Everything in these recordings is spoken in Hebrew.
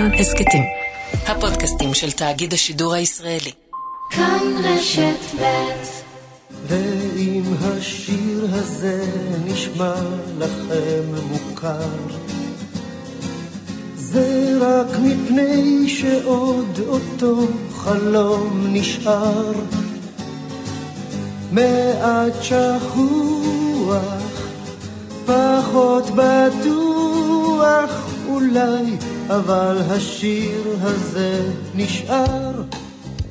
כאן הסכתים. הפודקאסטים של תאגיד השידור הישראלי. כאן רשת ב' ואם השיר הזה נשמע לכם מוכר, זה רק מפני שעוד אותו חלום נשאר. מעט שכוח, פחות בטוח אולי, אבל השיר הזה נשאר.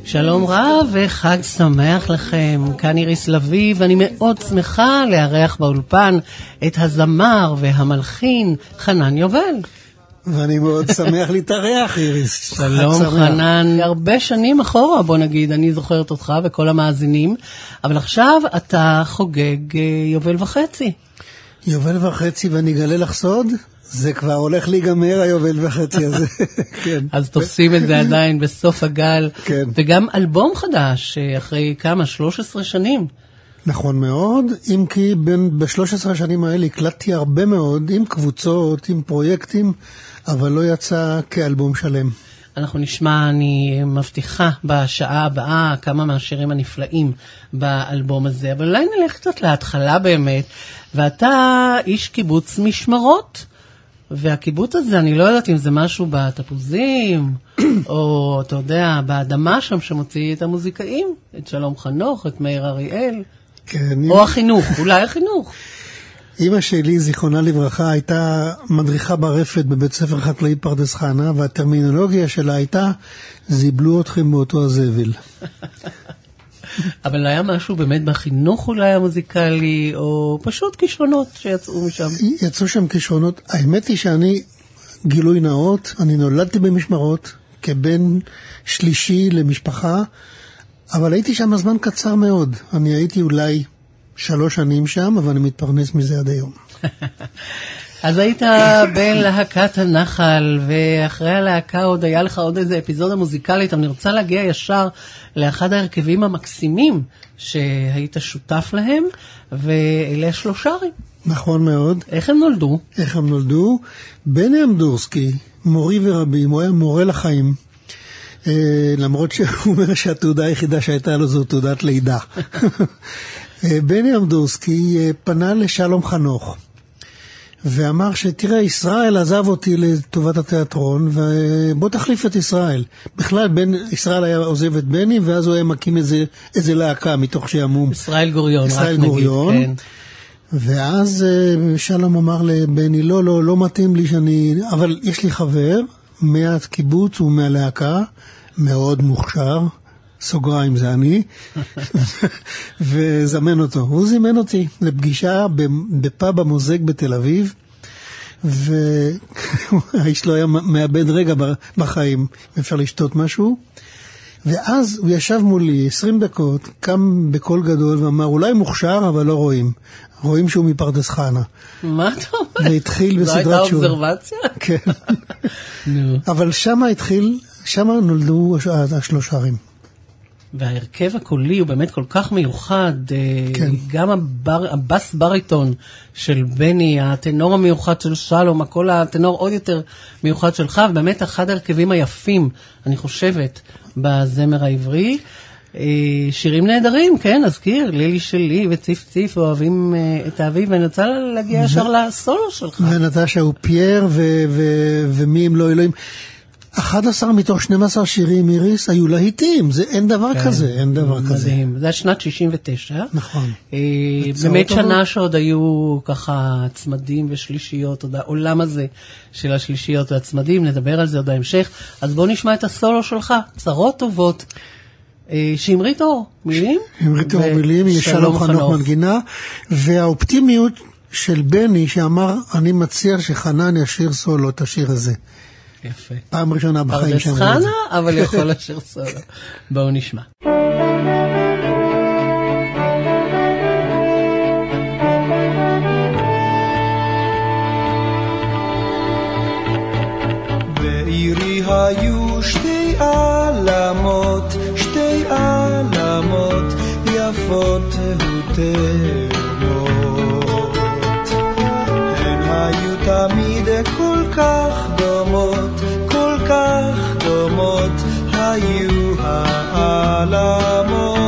שלום רב וחג שמח לכם, כאן איריס לביא ואני מאוד שמחה לארח באולפן את הזמר והמלחין חנן יובל. ואני מאוד שמח להתארח, איריס. שלום חנן, הרבה שנים אחורה בוא נגיד, אני זוכרת אותך וכל המאזינים, אבל עכשיו אתה חוגג אה, יובל וחצי. יובל וחצי, ואני אגלה לך סוד, זה כבר הולך להיגמר היובל וחצי הזה. כן. אז תופסים את זה עדיין בסוף הגל, כן. וגם אלבום חדש, אחרי כמה? 13 שנים. נכון מאוד, אם כי בין, ב-13 השנים האלה הקלטתי הרבה מאוד, עם קבוצות, עם פרויקטים, אבל לא יצא כאלבום שלם. אנחנו נשמע, אני מבטיחה, בשעה הבאה כמה מהשירים הנפלאים באלבום הזה, אבל אולי נלך קצת להתחלה באמת. ואתה איש קיבוץ משמרות, והקיבוץ הזה, אני לא יודעת אם זה משהו בתפוזים, או אתה יודע, באדמה שם שמוציא את המוזיקאים, את שלום חנוך, את מאיר אריאל, כן, או החינוך, אולי החינוך. אימא שלי, זיכרונה לברכה, הייתה מדריכה ברפת בבית ספר חקלאי פרדס חנה, והטרמינולוגיה שלה הייתה, זיבלו אתכם באותו הזבל. אבל היה משהו באמת בחינוך אולי המוזיקלי, או פשוט כישרונות שיצאו משם. יצאו שם כישרונות. האמת היא שאני, גילוי נאות, אני נולדתי במשמרות כבן שלישי למשפחה, אבל הייתי שם זמן קצר מאוד. אני הייתי אולי שלוש שנים שם, אבל אני מתפרנס מזה עד היום. אז היית בלהקת הנחל, ואחרי הלהקה עוד היה לך עוד איזה אפיזודה מוזיקלית, אבל אני רוצה להגיע ישר לאחד ההרכבים המקסימים שהיית שותף להם, ואלה השלושרים. נכון מאוד. איך הם נולדו? איך הם נולדו? בני אמדורסקי, מורי ורבי, הוא היה מורה לחיים. אה, למרות שהוא אומר שהתעודה היחידה שהייתה לו זו תעודת לידה. אה, בני אמדורסקי אה, פנה לשלום חנוך. ואמר שתראה, ישראל עזב אותי לטובת התיאטרון, ובוא תחליף את ישראל. בכלל, בן, ישראל היה עוזב את בני, ואז הוא היה מקים איזה, איזה להקה מתוך שעמום. ישראל גוריון, ישראל רק גוריון. נגיד, כן. ואז אה, שלום אמר לבני, לא, לא, לא מתאים לי שאני... אבל יש לי חבר מהקיבוץ ומהלהקה, מאוד מוכשר, סוגריים זה אני, וזמן אותו. הוא זימן אותי לפגישה בפאב המוזג בתל אביב, והאיש לא היה מאבד רגע בחיים, אפשר לשתות משהו. ואז הוא ישב מולי 20 דקות, קם בקול גדול ואמר, אולי מוכשר, אבל לא רואים. רואים שהוא מפרדס חנה. מה אתה אומר? והתחיל זו בסדרת הייתה שיעור. אובזרבציה? כן. אבל שמה התחיל, שמה נולדו הש- השלושה ערים. וההרכב הקולי הוא באמת כל כך מיוחד, אה, כן. גם הבר, הבס בריטון של בני, הטנור המיוחד של שלום, הכל הטנור עוד יותר מיוחד שלך, ובאמת אחד ההרכבים היפים, אני חושבת, בזמר העברי. אה, שירים נהדרים, כן, אזכיר, לילי שלי וציף ציף אוהבים אה, את האביב, ואני רוצה להגיע ישר לסולו שלך. ונטשה הוא פייר, ומי אם לא אלוהים. 11 מתוך 12 שירים, איריס, היו להיטים, זה אין דבר כזה, אין דבר כזה. כן. מדהים, זה היה שנת 69. נכון. אה, באמת. שנה שעוד היו ככה צמדים ושלישיות, עוד העולם הזה של השלישיות והצמדים, נדבר על זה עוד בהמשך. אז בואו נשמע את הסולו שלך, צרות טובות. אה, שמרית אור, מילים? אמרית אור מילים, יש שלום חנוך מנגינה, והאופטימיות של בני שאמר, אני מציע שחנן ישיר סולו את השיר הזה. יפה. פעם ראשונה בחיים פרדס שאמרו את זה. חנה, אבל יכול לשיר סולו. בואו נשמע. בעירי היו שתי עלמות, שתי עלמות יפות ותאומות. הן היו תמיד כל כך העולמות היו העלמות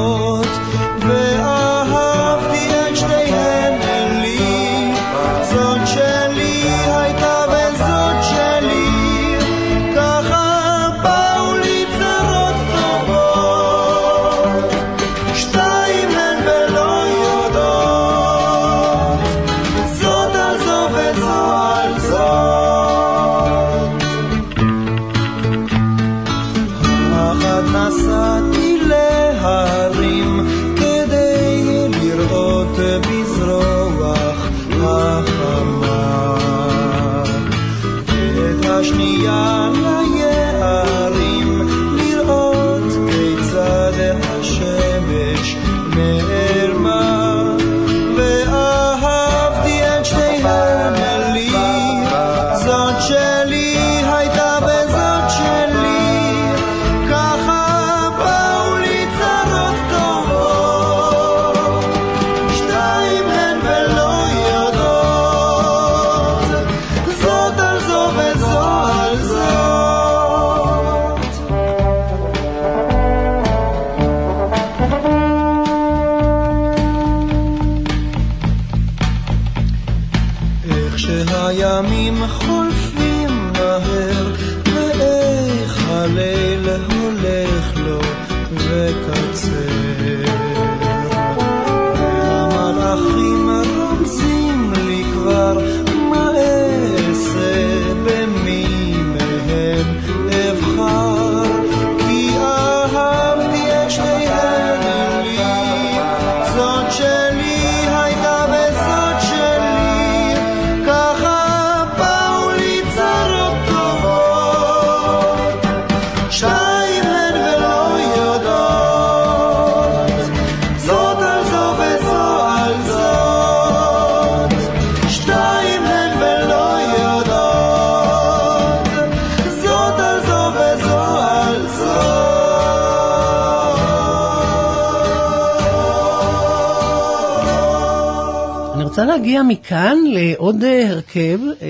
להגיע מכאן לעוד אה, הרכב, אה,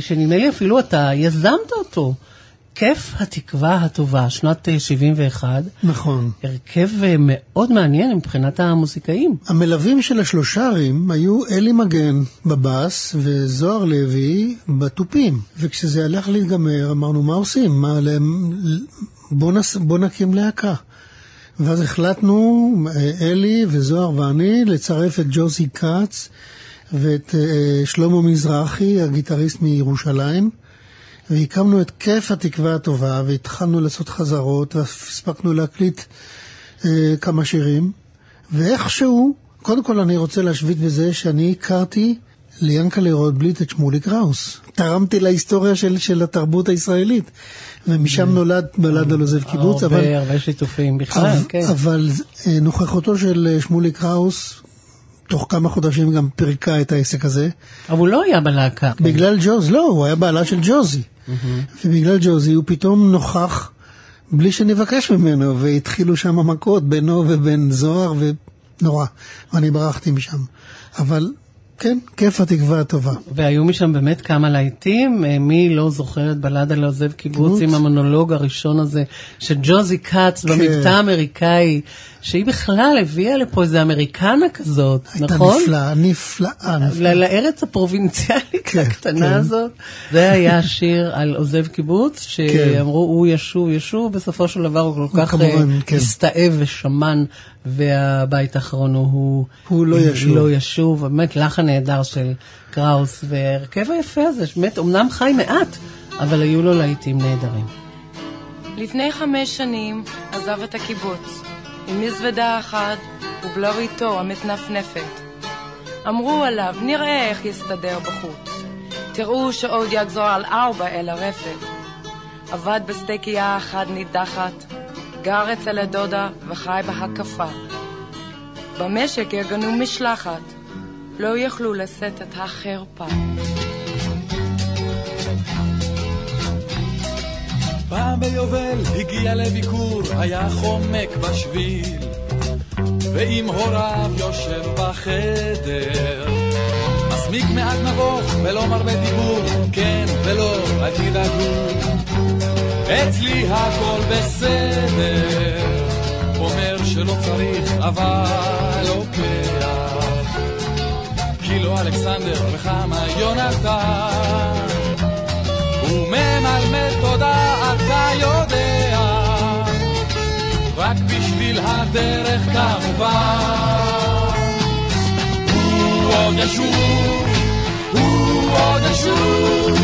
שנדמה לי אפילו אתה יזמת אותו. כיף התקווה הטובה, שנת אה, 71. נכון. הרכב אה, מאוד מעניין מבחינת המוזיקאים. המלווים של השלושרים היו אלי מגן בבאס וזוהר לוי בתופים. וכשזה הלך להיגמר, אמרנו, מה עושים? מה, להם- בוא, נס, בוא נקים להקה. ואז החלטנו, אה, אלי וזוהר ואני, לצרף את ג'וזי כץ ואת אה, שלמה מזרחי, הגיטריסט מירושלים. והקמנו את כיף התקווה הטובה, והתחלנו לעשות חזרות, והספקנו להקליט אה, כמה שירים. ואיכשהו, קודם כל אני רוצה להשווית בזה שאני הכרתי ליאנקלה רוטבליט את שמולי קראוס. תרמתי להיסטוריה של, של התרבות הישראלית, ומשם נולד, נולד על עוזב קיבוץ, אבל, הרבה, הרבה שיתופים בכלל, אבל, כן. אבל אה, נוכחותו של שמולי קראוס, תוך כמה חודשים גם פירקה את העסק הזה. אבל הוא לא היה בלהקה. בגלל ג'וז, לא, הוא היה בעלה של ג'וזי. ובגלל ג'וזי הוא פתאום נוכח בלי שנבקש ממנו, והתחילו שם מכות בינו ובין זוהר, ונורא. ואני ברחתי משם. אבל כן, כיף התקווה הטובה. והיו משם באמת כמה להיטים, אה, מי לא זוכר את בלדה לעוזב קיבוץ. עם המונולוג הראשון הזה של ג'וזי כץ במבטא האמריקאי, שהיא בכלל הביאה לפה איזה אמריקנה כזאת, הייתה נכון? נפלאה, נפלאה, ל- נפלאה. לארץ הפרובינציאלית כן, הקטנה כן. הזאת. זה היה שיר על עוזב קיבוץ, שאמרו הוא ישוב ישוב, בסופו של דבר הוא כל כך כמובן, אה, כן. הסתאב ושמן, והבית האחרון הוא הוא לא ישוב. לא ישוב, באמת לחן נהדר של קראוס, וההרכב היפה הזה, שבאמת אמנם חי מעט, אבל היו לו להיטים נהדרים. לפני חמש שנים עזב את הקיבוץ, עם מזוודה אחת ובלריתו המתנפנפת. אמרו עליו, נראה איך יסתדר בחוץ. תראו שעוד יגזור על ארבע אל הרפת. עבד בסטייקייה אחת נידחת, גר אצל הדודה וחי בהקפה. במשק יגנו משלחת, לא יכלו לשאת את החרפה. פעם ביובל הגיע לביקור, היה חומק בשביל, ועם הוריו יושב בחדר. מסמיק מעט נבוך ולא מרבה דיבור, כן ולא, אל תדאגו, אצלי הכל בסדר. אומר שלא צריך, אבל לוקח. כי לא אלכסנדר וכמה יונתן. הוא ממלמל תודה, אתה יודע, רק בשביל הדרך כמובן. הוא עוד ישוב, הוא עוד ישוב,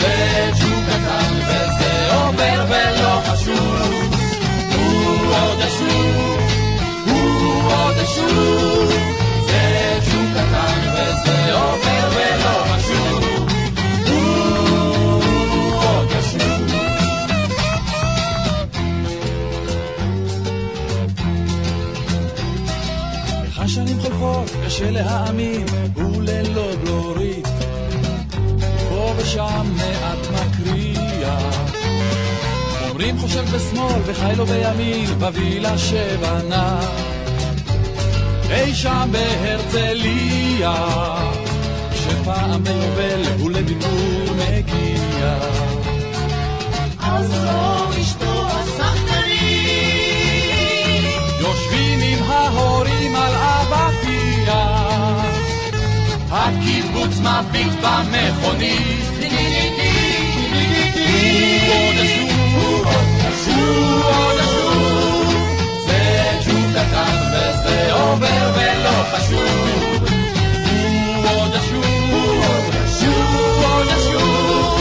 זה ג'וק קטן וזה עובר ולא חשוב. הוא עוד ישוב, הוא עוד ישוב, זה ג'וק קטן וזה עובר ולא חשוב. להאמין, הוא ללא בלורית. פה ושם מעט מקריאה. אומרים חושב בשמאל וחי לו בימין, בווילה שבנה. אי שם בהרצליה, שפעם ביובל הוא לביקור מגיע. אז זו אשתו השחקנית, יושבים עם ההורים על אבטיח, הקיבוץ מביט במכונית. עוד הוא עוד ישוב, זה ג'וק קטן וזה עובר ולא חשוב. עוד הוא עוד ישוב,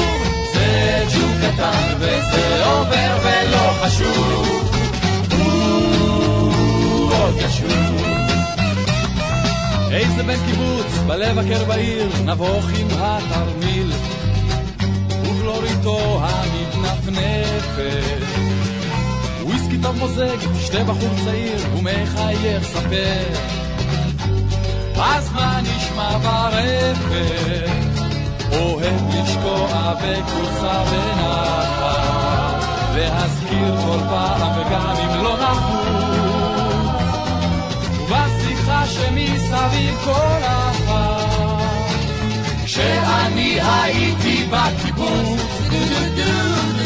זה ג'וק קטן וזה עובר ולא חשוב. עוד ישוב. איזה בן קיבוץ, בלב הקר בעיר, נבוך עם התרמיל. ובלוריתו המתנפנפת. וויסקי טוב מוזג, שתי בחור צעיר, ומחייך ספר. אז מה נשמע ברפת? אוהב לשקוע בכורסה בנחת, להזכיר כל פעם וגם אם לא נחוץ. שמסביב כל אחת, כשאני הייתי בקיבוץ, הוא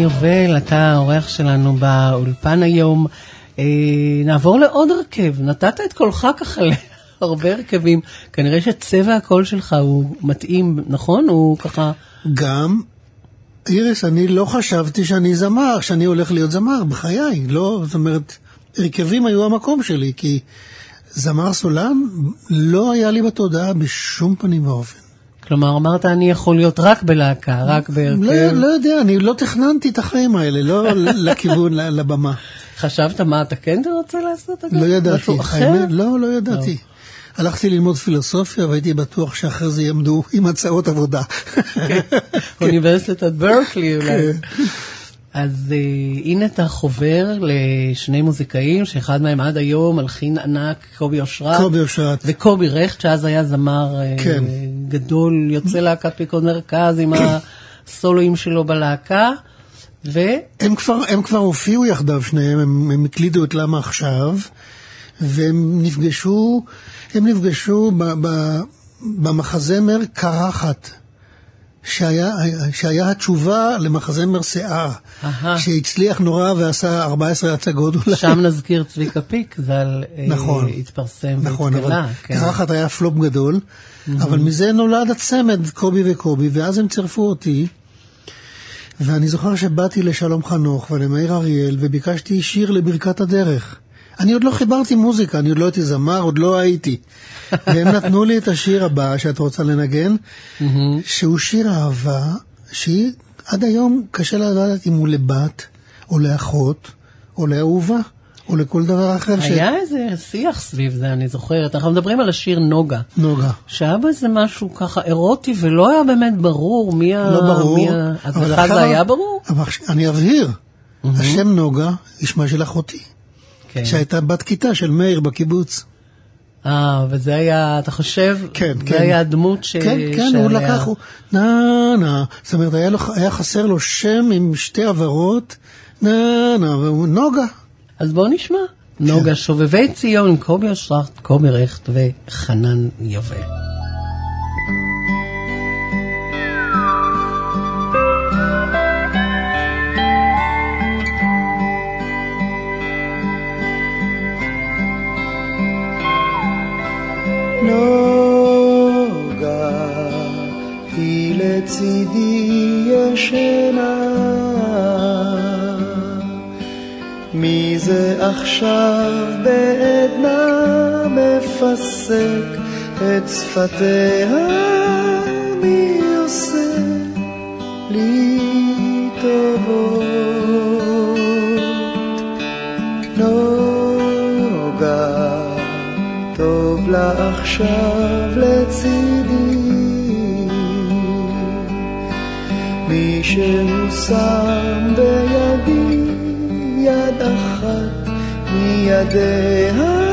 יובל, אתה האורח שלנו באולפן היום. אה, נעבור לעוד הרכב. נתת את קולך ככה להרבה הרכבים. כנראה שצבע הקול שלך הוא מתאים, נכון? הוא ככה... גם, איריס, אני לא חשבתי שאני זמר, שאני הולך להיות זמר, בחיי. לא, זאת אומרת, הרכבים היו המקום שלי, כי זמר סולן לא היה לי בתודעה בשום פנים ואופן. כלומר, אמרת, אני יכול להיות רק בלהקה, רק בהרכב. לא, לא יודע, אני לא תכננתי את החיים האלה, לא לכיוון, לבמה. חשבת מה אתה כן רוצה לעשות? לא ידעתי? האמת, לא, לא ידעתי. הלכתי ללמוד פילוסופיה והייתי בטוח שאחרי זה יעמדו עם הצעות עבודה. כן, אוניברסיטת ברקלי אולי. אז uh, הנה אתה חובר לשני מוזיקאים, שאחד מהם עד היום מלחין ענק, קובי אושרת. קובי אושרת. וקובי רכט, שאז היה זמר uh, כן. גדול, יוצא להקת פיקוד מרכז עם הסולואים שלו בלהקה. ו... הם כבר, הם כבר הופיעו יחדיו שניהם, הם, הם הקלידו את למה עכשיו, והם נפגשו, הם נפגשו ב, ב, במחזמר קרחת. שהיה, שהיה התשובה למחזמר אהה. שהצליח נורא ועשה 14 הצגות אולי. שם נזכיר צביקה פיק, ז"ל אה, נכון, התפרסם נכון, אבל והתגלה. כן. קרחת היה פלופ גדול, אבל מזה נולד הצמד קובי וקובי, ואז הם צירפו אותי. ואני זוכר שבאתי לשלום חנוך ולמאיר אריאל וביקשתי שיר לברכת הדרך. אני עוד לא חיברתי מוזיקה, אני עוד לא הייתי זמר, עוד לא הייתי. והם נתנו לי את השיר הבא שאת רוצה לנגן, שהוא שיר אהבה, שהיא עד היום קשה לדעת אם הוא לבת, או לאחות, או לאהובה, או לכל דבר אחר. ש- היה איזה שיח סביב זה, אני זוכרת. אנחנו מדברים על השיר נוגה. נוגה. שהיה בזה משהו ככה אירוטי, ולא היה באמת ברור מי ה... לא ברור. מי ה... אבל לך אחר- זה היה ברור? אבל אני אבהיר, השם נוגה היא שמה של אחותי, כן. שהייתה בת כיתה של מאיר בקיבוץ. אה, וזה היה, אתה חושב? כן, זה כן. היה הדמות ש... כן, כן, הוא לקח, הוא נה נה, זאת אומרת, היה, לו, היה חסר לו שם עם שתי עברות, נה נה, והוא נוגה. אז בואו נשמע. כן. נוגה שובבי ציון, קובי אושרת, קובי רכט וחנן יובל. שפתיה מי עושה לי טובות? נוגה טוב לה עכשיו לצידי. מי שהוא שם בידי יד אחת מידיה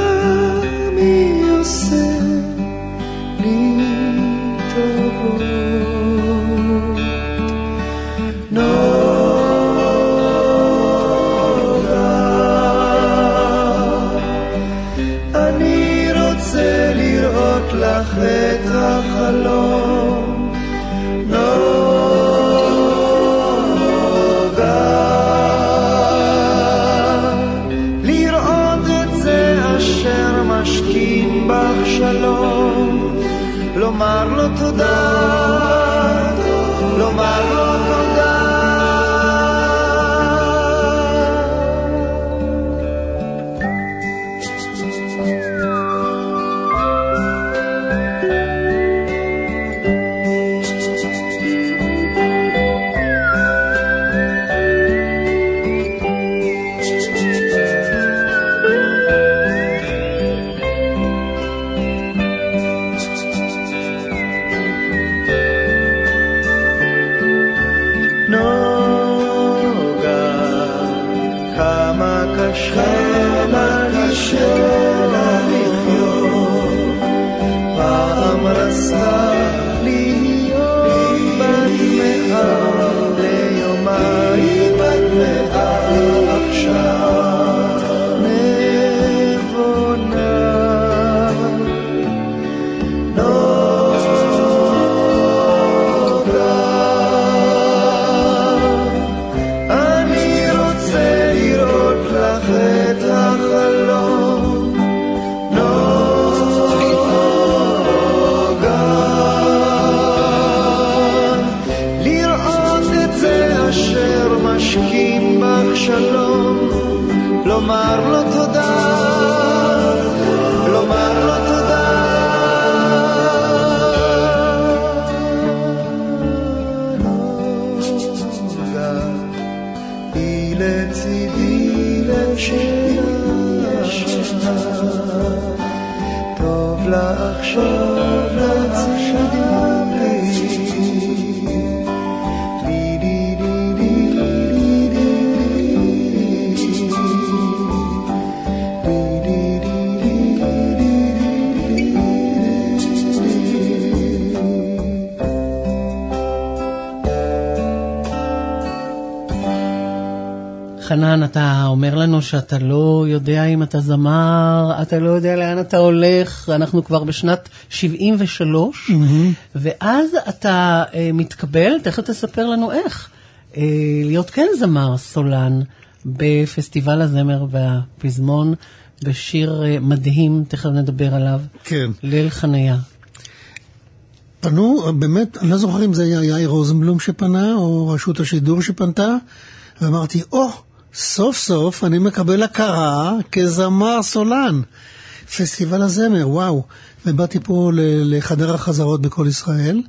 טוב חנן, אתה אומר לנו שאתה לא יודע אם אתה זמר, אתה לא יודע לאן אתה הולך, אנחנו כבר בשנת 73, ואז אתה אה, מתקבל, תכף תספר לנו איך, אה, להיות כן זמר סולן בפסטיבל הזמר והפזמון, בשיר אה, מדהים, תכף נדבר עליו, כן. ליל חניה. פנו, באמת, אני לא זוכר אם זה היה יאיר רוזנבלום שפנה, או רשות השידור שפנתה, ואמרתי, או, סוף סוף אני מקבל הכרה כזמר סולן. פסטיבל הזמר, וואו. ובאתי פה לחדר החזרות בכל ישראל,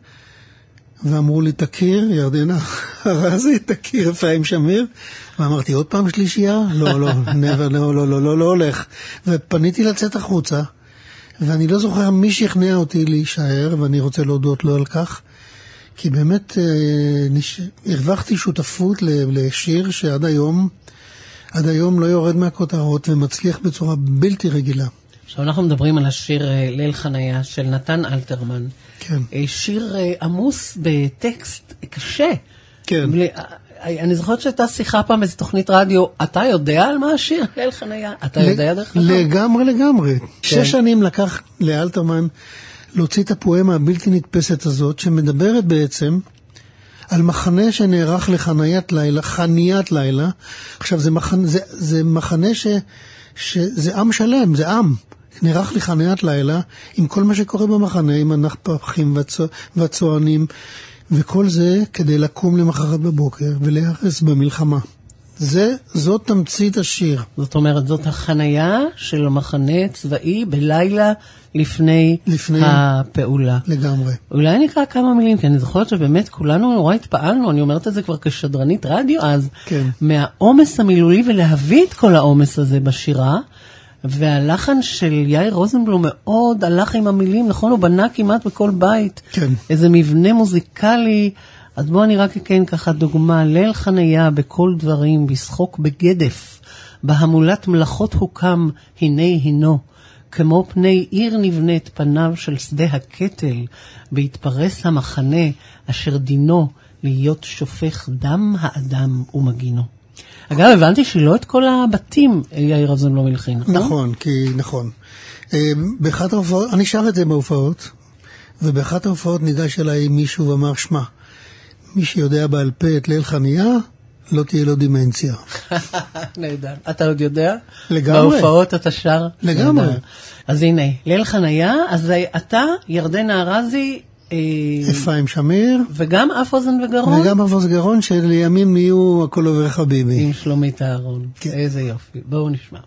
ואמרו לי, תכיר, ירדנה ארזי, תכיר אפרים שמיר. ואמרתי, עוד פעם שלישייה? לא, לא, never, לא, לא, לא, לא, לא הולך. ופניתי לצאת החוצה, ואני לא זוכר מי שכנע אותי להישאר, ואני רוצה להודות לו על כך. כי באמת אה, נש... הרווחתי שותפות לשיר שעד היום, עד היום לא יורד מהכותרות ומצליח בצורה בלתי רגילה. עכשיו אנחנו מדברים על השיר אה, ליל חניה של נתן אלתרמן. כן. אה, שיר אה, עמוס בטקסט קשה. כן. אה, אני זוכרת שהייתה שיחה פעם באיזו תוכנית רדיו, אתה יודע על מה השיר ליל חניה? אתה יודע דרך אגב? לגמרי לגמרי. כן. שש שנים לקח לאלתרמן להוציא את הפואמה הבלתי נתפסת הזאת, שמדברת בעצם על מחנה שנערך לחניית לילה, חניית לילה. עכשיו, זה מחנה, זה, זה מחנה ש, שזה עם שלם, זה עם. נערך לחניית לילה עם כל מה שקורה במחנה, עם הנחפחים והצוע, והצוענים, וכל זה כדי לקום למחרת בבוקר ולהיהרס במלחמה. זה, זאת תמצית השיר. זאת אומרת, זאת החנייה של המחנה צבאי בלילה לפני, לפני. הפעולה. לגמרי. אולי נקרא כמה מילים, כי אני זוכרת שבאמת כולנו נורא התפעלנו, אני אומרת את זה כבר כשדרנית רדיו אז, כן. מהעומס המילולי ולהביא את כל העומס הזה בשירה. והלחן של יאיר רוזנבלום מאוד הלך עם המילים, נכון? הוא בנה כמעט בכל בית כן. איזה מבנה מוזיקלי. אז בואו אני רק אתן ככה דוגמה, ליל חניה בכל דברים, בשחוק בגדף, בהמולת מלאכות הוקם, הנה הינו. כמו פני עיר נבנית פניו של שדה הקטל, בהתפרס המחנה, אשר דינו להיות שופך דם האדם ומגינו. אגב, הבנתי שלא את כל הבתים יאיר רוזנבלום הלחין, נכון? נכון, כי נכון. אה, באחת ההופעות, אני שר את זה בהופעות, ובאחת ההופעות ניגש אליי מישהו ואמר, שמע, מי שיודע בעל פה את ליל חניה, לא תהיה לו דימנציה. נהדר. אתה עוד יודע? לגמרי. בהופעות אתה שר? לגמרי. נהדר. אז הנה, ליל חניה, אז אתה, ירדנה ארזי, אה, אפרים שמיר, וגם אף אוזן וגרון? וגם אבוס גרון, שלימים נהיו הכל עובר חביבי. עם שלומית אהרון. כן. איזה יופי. בואו נשמע.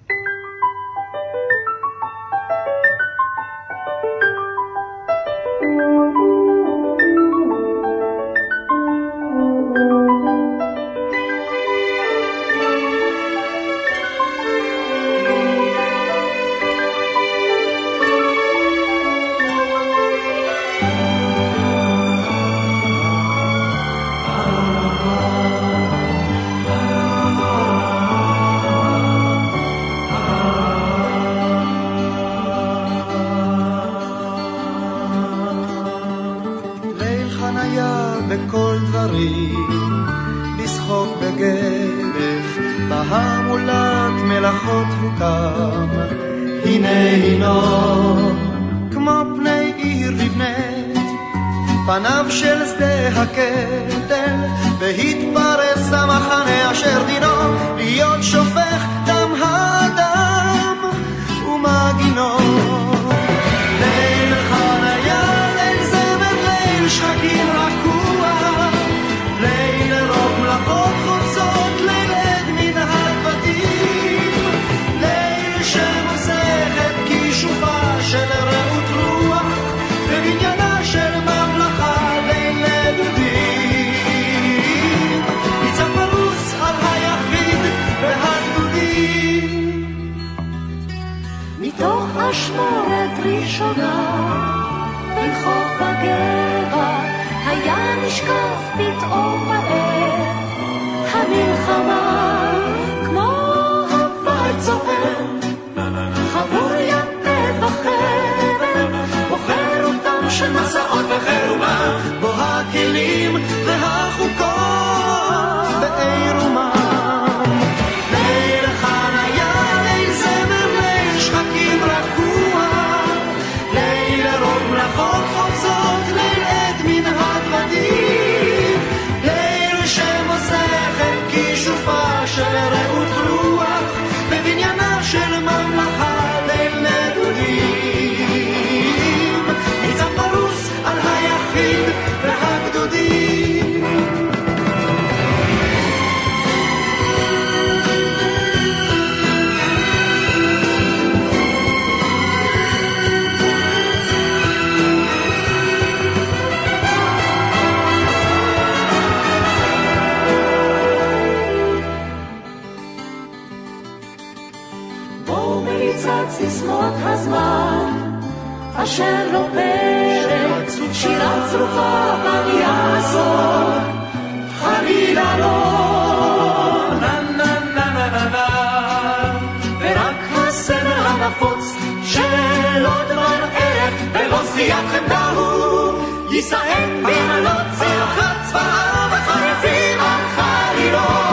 עוד דבר ערך ולא שביעת חמדה הוא, יישאם בעלות צלחת צבאה וחריפים על חלילות.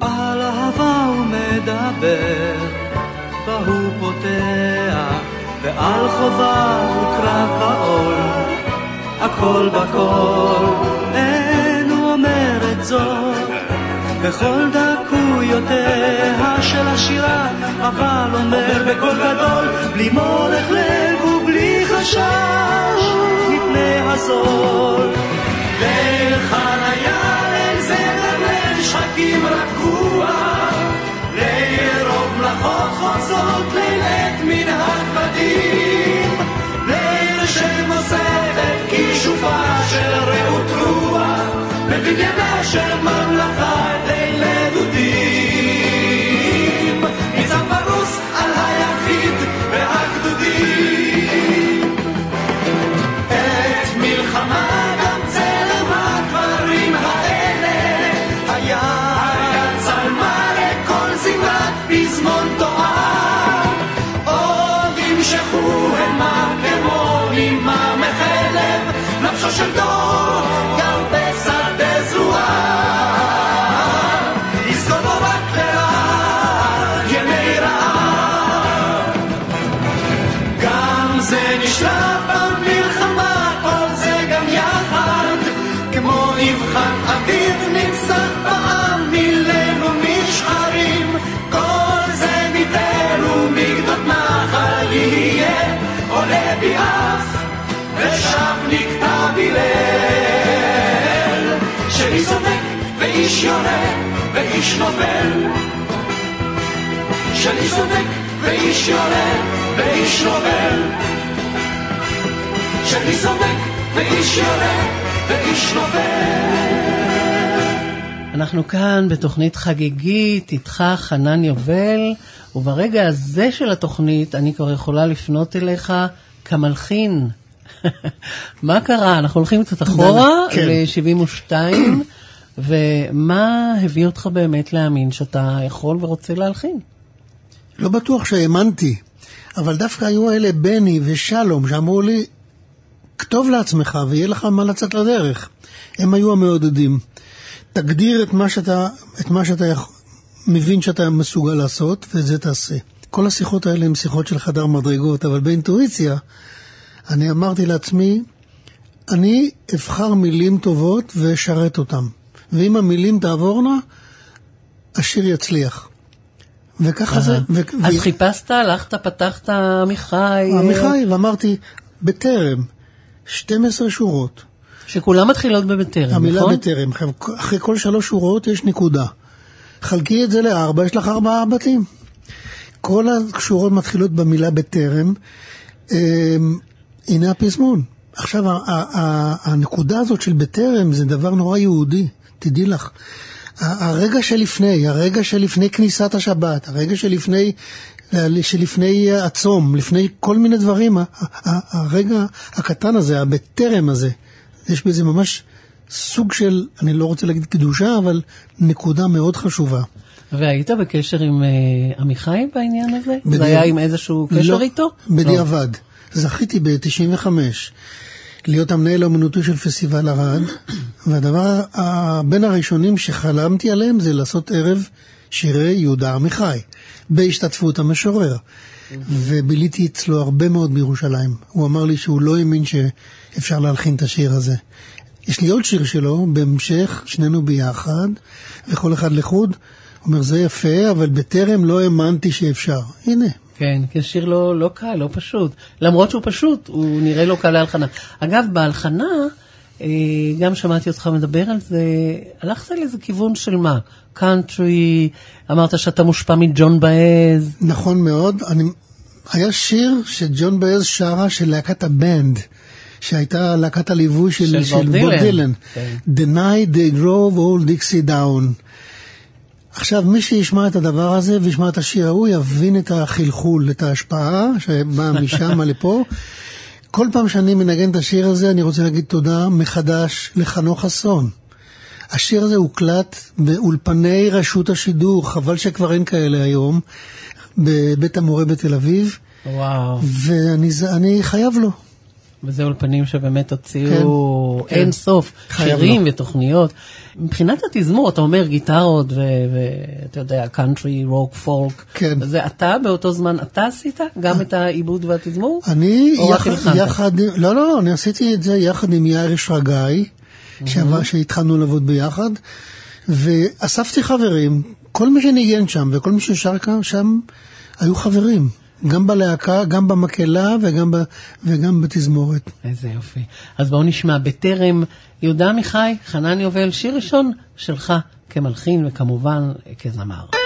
על אהבה הוא מדבר, בה הוא פותח, ועל חובה הוא קרב בעול, הכל בכל, בכל דקויותיה של השירה, אבל אומר בקול גדול, בלי מורך לב ובלי חשש, מפני הזול. ליל חניה, ליל זמר, ליל שחקים רגוע, ליל רוב מלאכות חוזרות, ליל עת מנהג בדים, ליל כישופה של רעות רוח, בבניינה של ממלכה, ליל נדודים, ניצב פרוס על היחיד והגדודים. את מלחמה ליל, שאיש צודק ואיש יורה ואיש נופל. של איש צודק ואיש יורה ואיש נובל של איש צודק ואיש יורה ואיש נובל אנחנו כאן בתוכנית חגיגית, איתך חנן יובל, וברגע הזה של התוכנית אני כבר יכולה לפנות אליך כמלחין. מה קרה? אנחנו הולכים קצת אחורה, כן. ל-72, ומה הביא אותך באמת להאמין שאתה יכול ורוצה להלחין? לא בטוח שהאמנתי, אבל דווקא היו אלה בני ושלום שאמרו לי, כתוב לעצמך ויהיה לך מה לצאת לדרך. הם היו המעודדים. תגדיר את מה שאתה, את מה שאתה מבין שאתה מסוגל לעשות, ואת זה תעשה. כל השיחות האלה הן שיחות של חדר מדרגות, אבל באינטואיציה, אני אמרתי לעצמי, אני אבחר מילים טובות ואשרת אותן. ואם המילים תעבורנה, השיר יצליח. וככה זה. ו- אז ו- חיפשת, הלכת, פתחת עמיחי, עמיחי, ואמרתי, בטרם, 12 שורות. שכולם מתחילות בבטרם, המילה נכון? בטרם, אחרי כל שלוש שורות יש נקודה. חלקי את זה לארבע, יש לך ארבעה בתים. כל השורות מתחילות במילה בטרם. הנה הפזמון. עכשיו, הנקודה הזאת של בטרם זה דבר נורא יהודי, תדעי לך. הרגע שלפני, הרגע שלפני כניסת השבת, הרגע שלפני, שלפני הצום, לפני כל מיני דברים, הרגע הקטן הזה, הבטרם הזה, יש בזה ממש סוג של, אני לא רוצה להגיד קדושה, אבל נקודה מאוד חשובה. והיית בקשר עם אה, עמיחי בעניין הזה? בדיע- זה היה עם איזשהו קשר לא, איתו? בדיעבד. זכיתי ב-95 להיות המנהל האומנותי של פסטיבל ערד, והדבר בין הראשונים שחלמתי עליהם זה לעשות ערב שירי יהודה עמיחי, בהשתתפות המשורר. וביליתי אצלו הרבה מאוד בירושלים. הוא אמר לי שהוא לא האמין שאפשר להלחין את השיר הזה. יש לי עוד שיר שלו, בהמשך, שנינו ביחד, וכל אחד לחוד. אומר, זה יפה, אבל בטרם לא האמנתי שאפשר. הנה, כן, כי השיר לא, לא קל, לא פשוט. למרות שהוא פשוט, הוא נראה לא קל להלחנה. אגב, בהלחנה, אה, גם שמעתי אותך מדבר על זה, הלכת לאיזה כיוון של מה? קאנטרי, אמרת שאתה מושפע מג'ון באז. נכון מאוד. אני... היה שיר שג'ון באז שרה של להקת הבנד, שהייתה להקת הליווי של, של של בוב דילן. דילן. כן. The night they drove all Dixie down. עכשיו, מי שישמע את הדבר הזה וישמע את השיר ההוא, יבין את החלחול, את ההשפעה שבאה משם לפה. כל פעם שאני מנגן את השיר הזה, אני רוצה להגיד תודה מחדש לחנוך חסון. השיר הזה הוקלט באולפני רשות השידור, חבל שכבר אין כאלה היום, בבית המורה בתל אביב, וואו. ואני חייב לו. וזה אולפנים שבאמת הוציאו כן, אין כן. סוף שירים לו. ותוכניות. מבחינת התזמור, אתה אומר גיטרות ואתה יודע, קאנטרי, רוק, פולק. כן. זה אתה באותו זמן, אתה עשית גם את העיבוד והתזמור? אני יחד? יחד, עם- לא, לא, אני עשיתי את זה יחד עם יאיר שרגאי, שעבר, שהתחלנו לעבוד ביחד, ואספתי חברים, כל מי שניגן שם וכל מי ששר שם, היו חברים, גם בלהקה, גם במקהלה וגם, ב, וגם בתזמורת. איזה יופי. אז בואו נשמע בטרם יהודה עמיחי, חנן יובל, שיר ראשון שלך כמלחין וכמובן כזמר.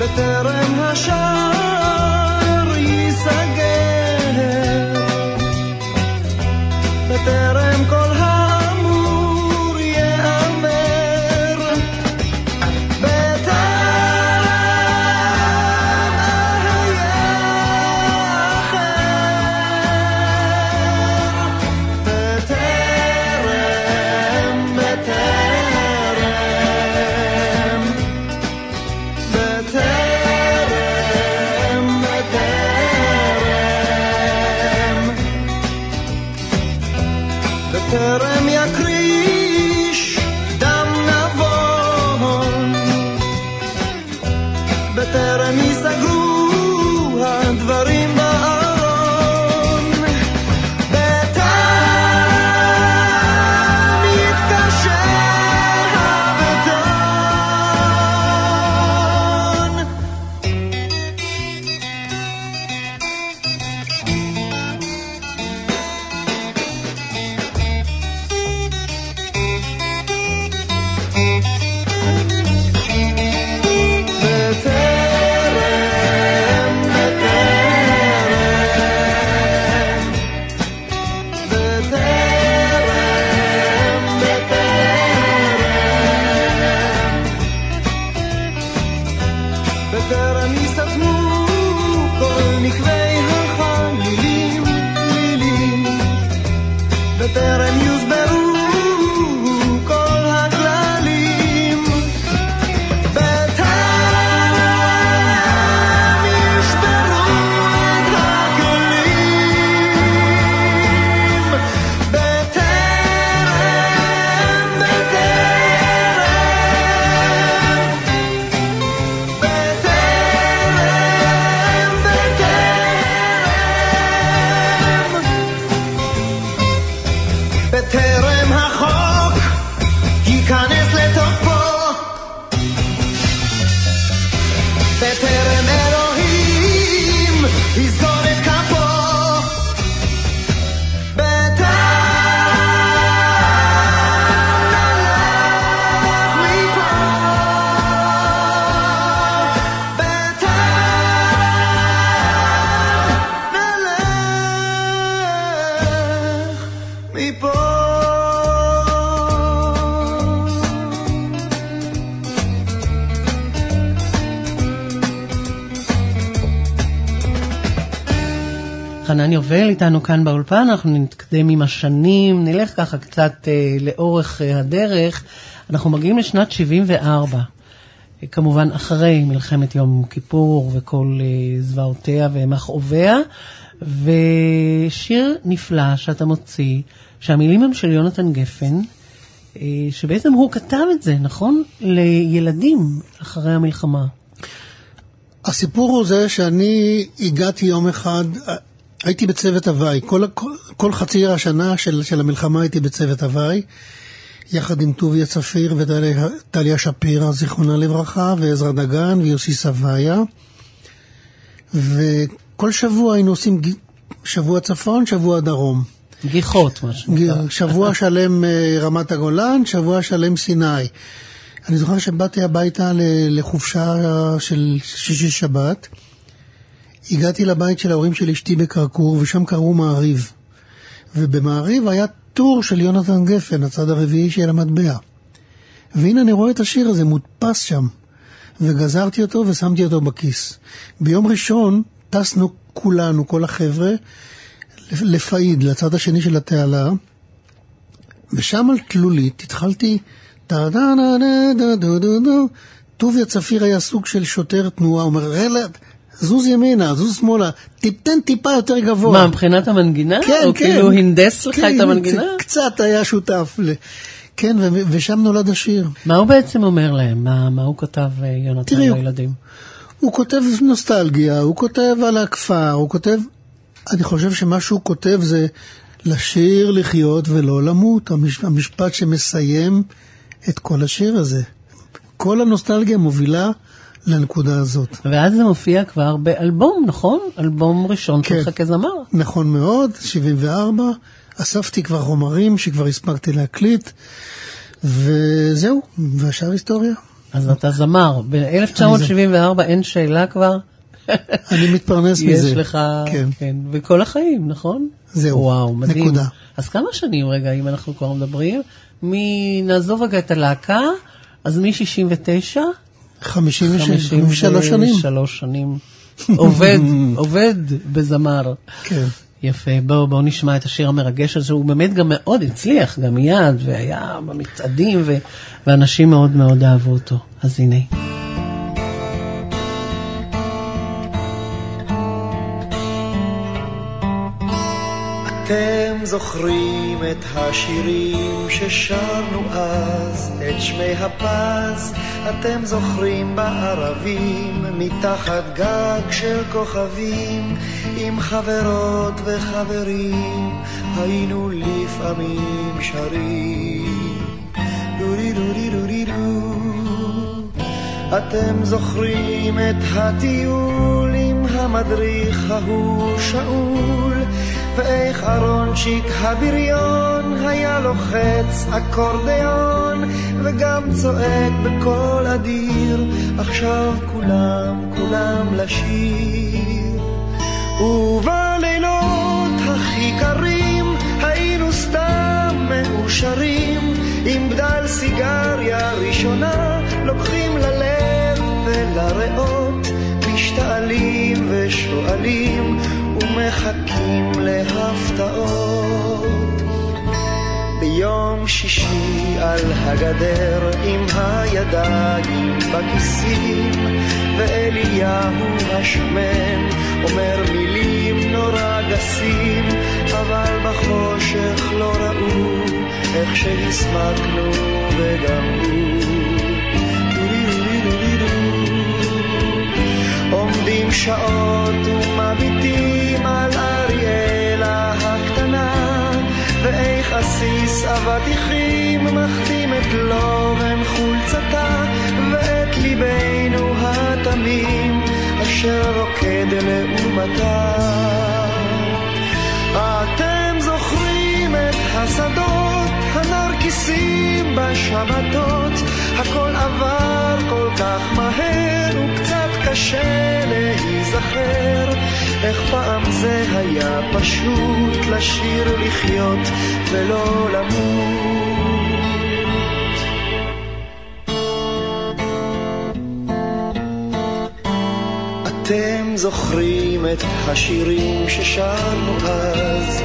בטרם השער איתנו כאן באולפן, אנחנו נתקדם עם השנים, נלך ככה קצת אה, לאורך אה, הדרך. אנחנו מגיעים לשנת 74, אה, כמובן אחרי מלחמת יום כיפור וכל אה, זוועותיה ומכאוביה, ושיר נפלא שאתה מוציא, שהמילים הם של יונתן גפן, אה, שבעצם הוא כתב את זה, נכון? לילדים אחרי המלחמה. הסיפור הוא זה שאני הגעתי יום אחד, הייתי בצוות הוואי, כל, כל, כל חצי השנה של, של המלחמה הייתי בצוות הוואי. יחד עם טוביה צפיר וטליה שפירא, זיכרונה לברכה, ועזרא דגן ויוסי סביה. וכל שבוע היינו עושים שבוע צפון, שבוע דרום. גיחות, מה שנקרא. שבוע שלם אה, רמת הגולן, שבוע שלם סיני. אני זוכר שבאתי הביתה לחופשה של שישי שבת. הגעתי לבית של ההורים של אשתי בכרכור, ושם קראו מעריב. ובמעריב היה טור של יונתן גפן, הצד הרביעי של המטבע. והנה אני רואה את השיר הזה מודפס שם, וגזרתי אותו ושמתי אותו בכיס. ביום ראשון טסנו כולנו, כל החבר'ה, לפאיד, לצד השני של התעלה, ושם על תלולית התחלתי טה דה דה דה דה דה דה טוביה צפיר היה סוג של שוטר תנועה, אומר, רלה, זוז ימינה, זוז שמאלה, תיתן טיפה יותר גבוה. מה, מבחינת המנגינה? כן, או כן. כאילו הנדס לך כן, את המנגינה? קצ- קצת היה שותף. ל... כן, ו- ושם נולד השיר. מה הוא בעצם אומר להם? מה, מה הוא כתב, אה, יונתן, תראי, הוא- לילדים? הוא כותב נוסטלגיה, הוא כותב על הכפר, הוא כותב... אני חושב שמה שהוא כותב זה לשיר, לחיות ולא למות. המש... המשפט שמסיים את כל השיר הזה. כל הנוסטלגיה מובילה לנקודה הזאת. ואז זה מופיע כבר באלבום, נכון? אלבום ראשון כן. שלך כזמר. נכון מאוד, 74. אספתי כבר חומרים שכבר הספקתי להקליט, וזהו, והשאר היסטוריה. אז אתה זמר. ב-1974 אין שאלה כבר. אני מתפרנס מזה. יש לך, כן. כן, וכל החיים, נכון? זהו, וואו, מדהים. נקודה. אז כמה שנים, רגע, אם אנחנו כבר מדברים? מ... נעזוב רגע את הלהקה, אז מ-69? 56 53 שנים. 53 שנים. עובד, עובד בזמר. כן. יפה, בואו בוא נשמע את השיר המרגש הזה, הוא באמת גם מאוד הצליח, גם מיד, והיה במצעדים, ו... ואנשים מאוד מאוד אהבו אותו. אז הנה. אתם זוכרים את השירים ששרנו אז, את שמי הפז, אתם זוכרים בערבים, מתחת גג של כוכבים, עם חברות וחברים, היינו לפעמים שרים. דורי דורי דורי דו. אתם זוכרים את הטיול עם המדריך ההוא שאול, ואיך אהרונצ'יק הבריון היה לוחץ אקורדיון, וגם צועק בקול אדיר, עכשיו כולם, כולם לשיר. ובלילות ומחכים להפתעות. ביום שישי על הגדר עם הידיים בכיסים ואליהו השמן אומר מילים נורא גסים אבל בחושך לא ראו איך שהסמקנו וגם עומדים שעות ומביטים על אריאלה הקטנה ואיך עסיס אבטיחים מחתים את לובן חולצתה ואת ליבנו התמים אשר רוקד לעומתה. אתם זוכרים את השדות, הנרקיסים בשבתות, הכל עבר כל כך מהר וקצת קשה להיזכר איך פעם זה היה פשוט לשיר לחיות ולא למות. אתם זוכרים את השירים ששרנו אז,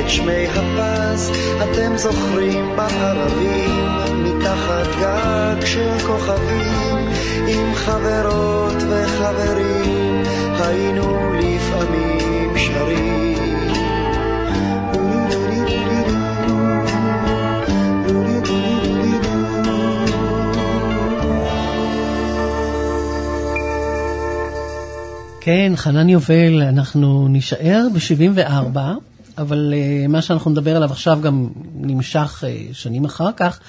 את שמי הפז, אתם זוכרים בערבים, מתחת גג של כוכבים, עם חברות וחברים, היינו לפעמים שרים. כן, חנן יובל, אנחנו נישאר ב-74, אבל uh, מה שאנחנו נדבר עליו עכשיו גם נמשך uh, שנים אחר כך,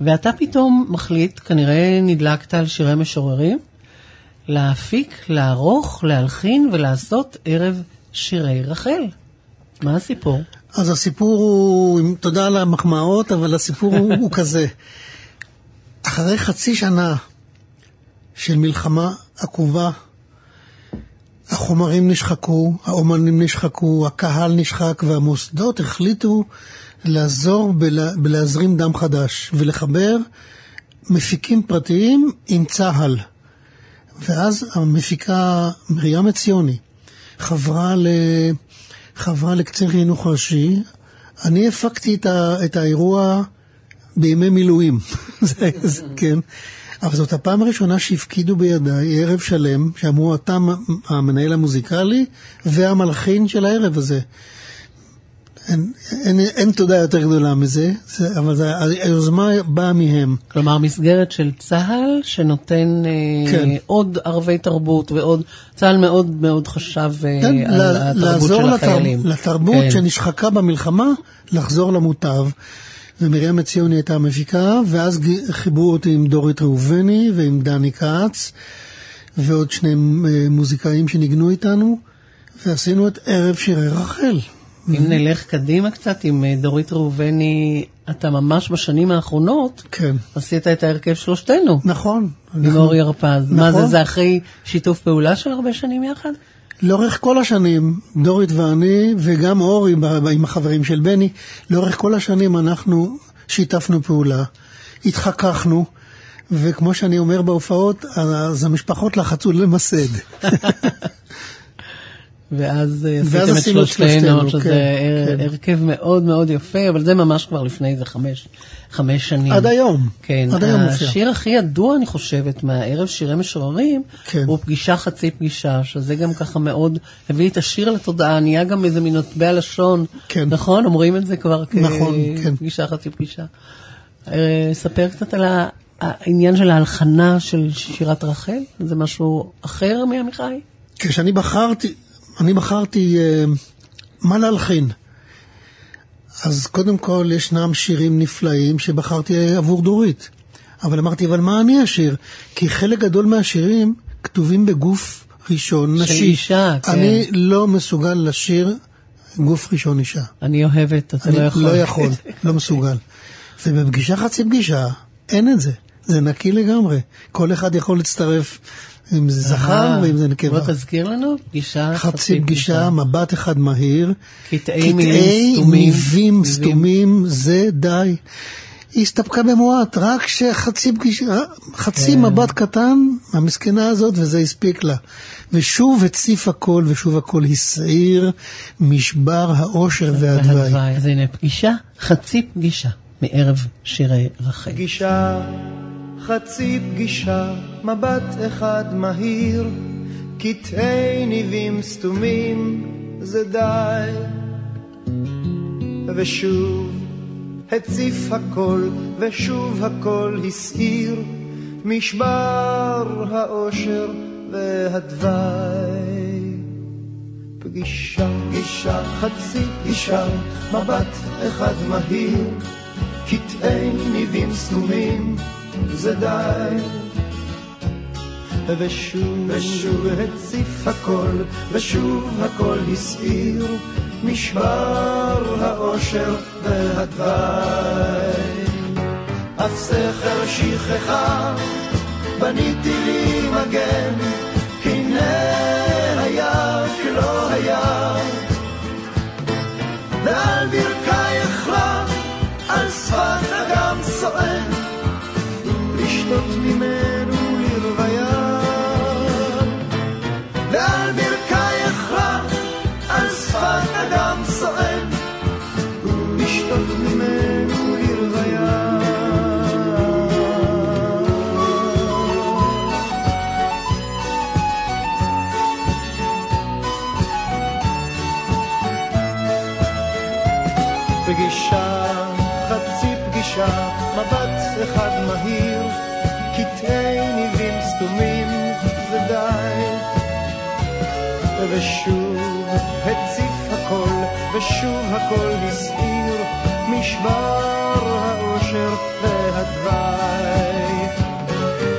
ואתה פתאום מחליט, כנראה נדלקת על שירי משוררים, להפיק, לערוך, להלחין ולעשות ערב שירי רחל. מה הסיפור? אז הסיפור הוא, תודה על המחמאות, אבל הסיפור הוא, הוא כזה. אחרי חצי שנה של מלחמה עקובה, החומרים נשחקו, האומנים נשחקו, הקהל נשחק, והמוסדות החליטו לעזור בלה, בלהזרים דם חדש ולחבר מפיקים פרטיים עם צה"ל. ואז המפיקה מרים עציוני חברה, ל... חברה לקצין חינוך ראשי. אני הפקתי את, ה... את האירוע בימי מילואים, זה, זה, כן. אבל זאת הפעם הראשונה שהפקידו בידיי ערב שלם, שאמרו אתה המנהל המוזיקלי והמלחין של הערב הזה. אין, אין, אין תודה יותר גדולה מזה, זה, אבל זה, היוזמה באה מהם. כלומר, מסגרת של צה"ל שנותן אה, כן. אה, עוד ערבי תרבות ועוד, צה"ל מאוד מאוד חשב אה, כן, על לה, התרבות של החיילים. לתרבות, לתרבות כן. שנשחקה במלחמה, לחזור למוטב. ומרים עציוני הייתה המפיקה, ואז חיברו אותי עם דורית ראובני ועם דני כץ, ועוד שני אה, מוזיקאים שניגנו איתנו, ועשינו את ערב שירי רחל. אם נלך קדימה קצת עם אה, דורית ראובני, אתה ממש בשנים האחרונות, כן. עשית את ההרכב שלושתנו. נכון. עם אורי הרפז. נכון. מה זה, זה אחרי שיתוף פעולה של הרבה שנים יחד? לאורך כל השנים, דורית ואני, וגם אורי עם החברים של בני, לאורך כל השנים אנחנו שיתפנו פעולה, התחככנו, וכמו שאני אומר בהופעות, אז המשפחות לחצו למסד. ואז אה, עשיתם את שלושתנו, שזה כן, כן. הרכב מאוד מאוד יפה, אבל זה ממש כבר לפני איזה חמש, חמש שנים. עד היום. כן. עד היום מופיע. השיר הכי ידוע, אני חושבת, מהערב שירי משוררים, כן. הוא פגישה חצי פגישה, שזה גם ככה מאוד הביא את השיר לתודעה, נהיה גם איזה מין מטבע לשון. כן. נכון? אומרים את זה כבר נכון, כן. כפגישה חצי פגישה. אה, ספר קצת על העניין של ההלחנה של שירת רחל, זה משהו אחר מעמיחי? כשאני בחרתי, אני בחרתי uh, מה להלחין. אז קודם כל ישנם שירים נפלאים שבחרתי עבור דורית. אבל אמרתי, אבל מה אני אשיר? כי חלק גדול מהשירים כתובים בגוף ראשון נשי. של אישה, כן. אני לא מסוגל לשיר גוף ראשון אישה. אני אוהבת, אתה לא יכול. לא יכול, לא מסוגל. ובפגישה חצי פגישה, אין את זה. זה נקי לגמרי. כל אחד יכול להצטרף אם זה זכר ואם זה נקבה. בוא תזכיר לנו, פגישה, חצי פגישה, מבט אחד מהיר. קטעי מילים סתומים. ניבים סתומים, זה די. היא הסתפקה במועט, רק שחצי פגישה, חצי כן. מבט קטן, המסכנה הזאת, וזה הספיק לה. ושוב הציף הכל, ושוב הכל הסעיר, משבר האושר והדווי. אז הנה פגישה, חצי פגישה, מערב שירי רחל. פגישה חצי פגישה, מבט אחד מהיר, קטעי ניבים סתומים, זה די. ושוב הציף הכל, ושוב הכל הסעיר, משבר האושר והדווי. פגישה, פגישה, חצי פגישה, מבט אחד מהיר, קטעי ניבים סתומים, זה די. ושוב, ושוב הציף הכל, ושוב הכל הסעיר, משבר האושר והדווי. אף סכר שכחה, בניתי לי מגן, הנה היה כלא היה. ועל ברכי לשתות ממנו לרוויה. ועל ברכי אחלה, על שפת אדם סואן, ולשתות ממנו לרוויה. פגישה, חצי פגישה, מבט אחד מהיר, שוב הכל הסעיר משבר האושר והדווי.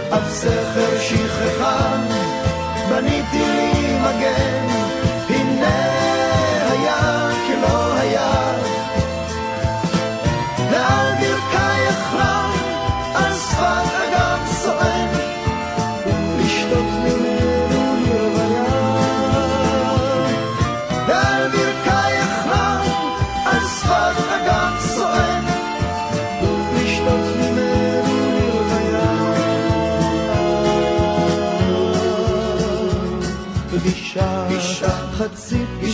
אף סכר שכחה בניתי לי מגן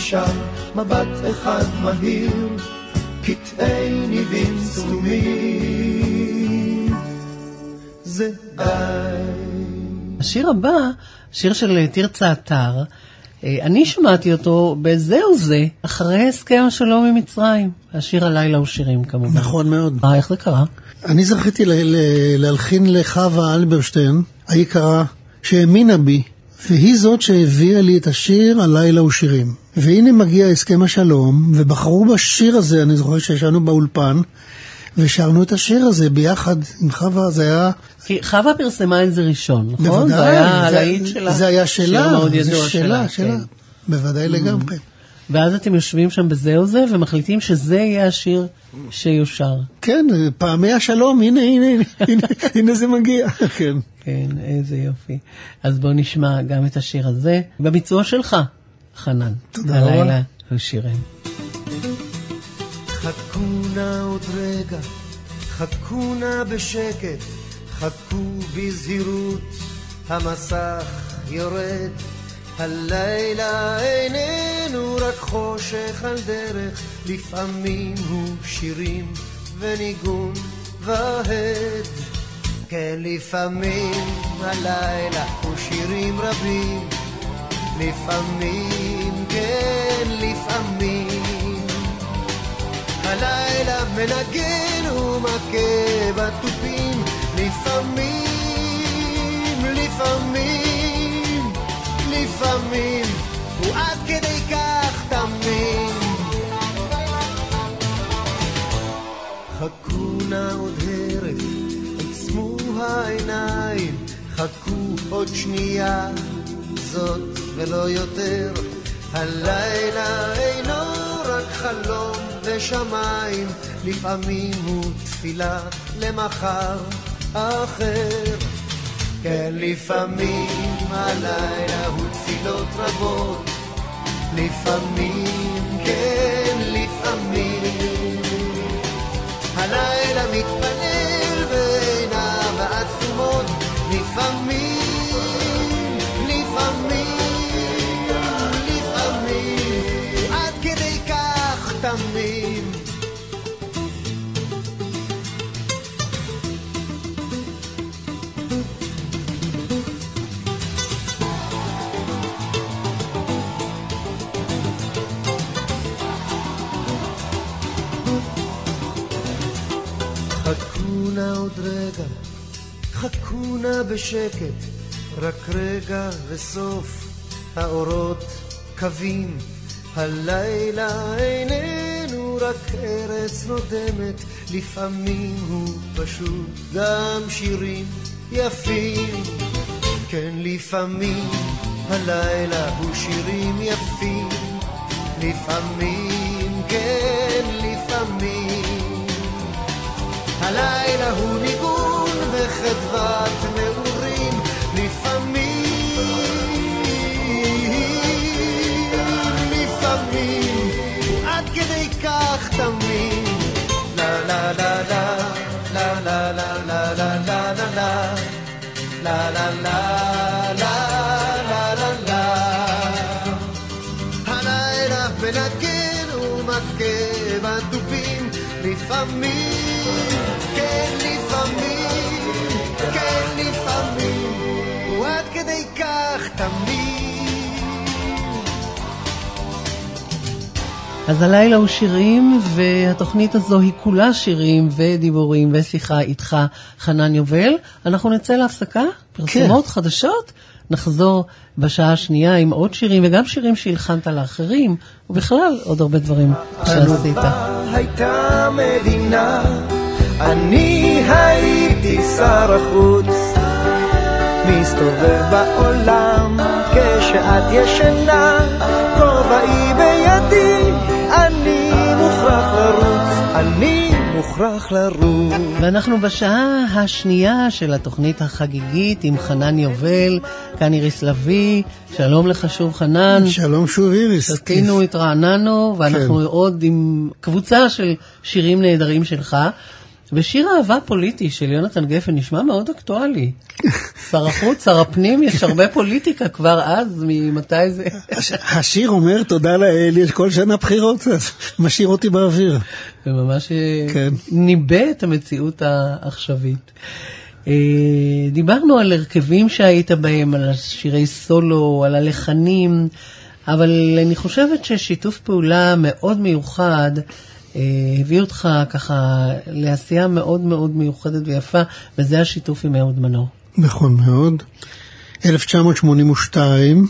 פגישה, מבט אחד מהיר, קטעי ניבים סתומים. זה די. השיר הבא, שיר של תרצה אתר, אה, אני שמעתי אותו ב"זהו זה", אחרי הסכם השלום עם מצרים. השיר הלילה הוא שירים כמובן. נכון מאוד. אה, איך זה קרה? אני זכיתי ל- ל- להלחין לחווה אלברשטיין, היקרה, שהאמינה בי, והיא זאת שהביאה לי את השיר "הלילה הוא שירים". והנה מגיע הסכם השלום, ובחרו בשיר הזה, אני זוכר שישבנו באולפן, ושרנו את השיר הזה ביחד עם חווה, זה היה... כי חווה פרסמה את זה ראשון, נכון? בוודאי, זה היה הלהיט שלה. זה היה שלה, זה שלה, שלה. כן. בוודאי לגמרי. ואז אתם יושבים שם בזהו זה, ומחליטים שזה יהיה השיר שיושר. כן, פעמי השלום, הנה, הנה, הנה, הנה, הנה זה מגיע, כן. כן, איזה יופי. אז בואו נשמע גם את השיר הזה, בביצוע שלך, חנן. תודה רבה. הלילה הוא שירים. חכו נא עוד רגע, חכו נא בשקט, חכו בזהירות, המסך יורד. הלילה איננו רק חושך על דרך, לפעמים הוא שירים וניגון והד. כן, לפעמים הלילה הוא שירים רבים, לפעמים, כן, לפעמים. הלילה מנגן ומכה בתופים, לפעמים, לפעמים, לפעמים, הוא עד כדי כך תמים. חכו נא עוד הרף, עצמו העיניים, חכו עוד שנייה, זאת ולא יותר. הלילה אינו רק חלום ושמיים, לפעמים הוא תפילה למחר אחר. כן, לפעמים הלילה הוא תפילות רבות, לפעמים, כן, לפעמים. הלילה מתפלל נא עוד רגע, חכו נא בשקט, רק רגע וסוף האורות קווים. הלילה איננו רק ארץ נודמת, לפעמים הוא פשוט גם שירים יפים. כן, לפעמים הלילה הוא שירים יפים, לפעמים, הלילה הוא ניגון וחדוות נעורים, לפעמים, לפעמים, עד כדי כך תמים. לה לה, לה לה לה לה לה לה לה לה, לה לה לה אז הלילה הוא שירים, והתוכנית הזו היא כולה שירים ודיבורים ושיחה איתך, חנן יובל. אנחנו נצא להפסקה, פרסומות חדשות, נחזור בשעה השנייה עם עוד שירים, וגם שירים שהלחנת לאחרים, ובכלל עוד הרבה דברים שעשית. הייתה מדינה, אני הייתי שר החוץ, מסתובב בעולם כשאת ישנה, כובעי מוכרח לרוץ. ואנחנו בשעה השנייה של התוכנית החגיגית עם חנן יובל, כאן איריס לביא, שלום לך שוב חנן. שלום שוב איריס. שתינו, התרעננו, ואנחנו כן. עוד עם קבוצה של שירים נהדרים שלך. ושיר אהבה פוליטי של יונתן גפן נשמע מאוד אקטואלי. שר החוץ, שר הפנים, יש הרבה פוליטיקה כבר אז, ממתי זה? השיר אומר תודה לאל, יש כל שנה בחירות, משאיר אותי באוויר. זה ממש אה, כן. ניבא את המציאות העכשווית. אה, דיברנו על הרכבים שהיית בהם, על שירי סולו, על הלחנים, אבל אני חושבת ששיתוף פעולה מאוד מיוחד הביא אותך ככה לעשייה מאוד מאוד מיוחדת ויפה, וזה השיתוף עם אהוד מנור. נכון מאוד. 1982,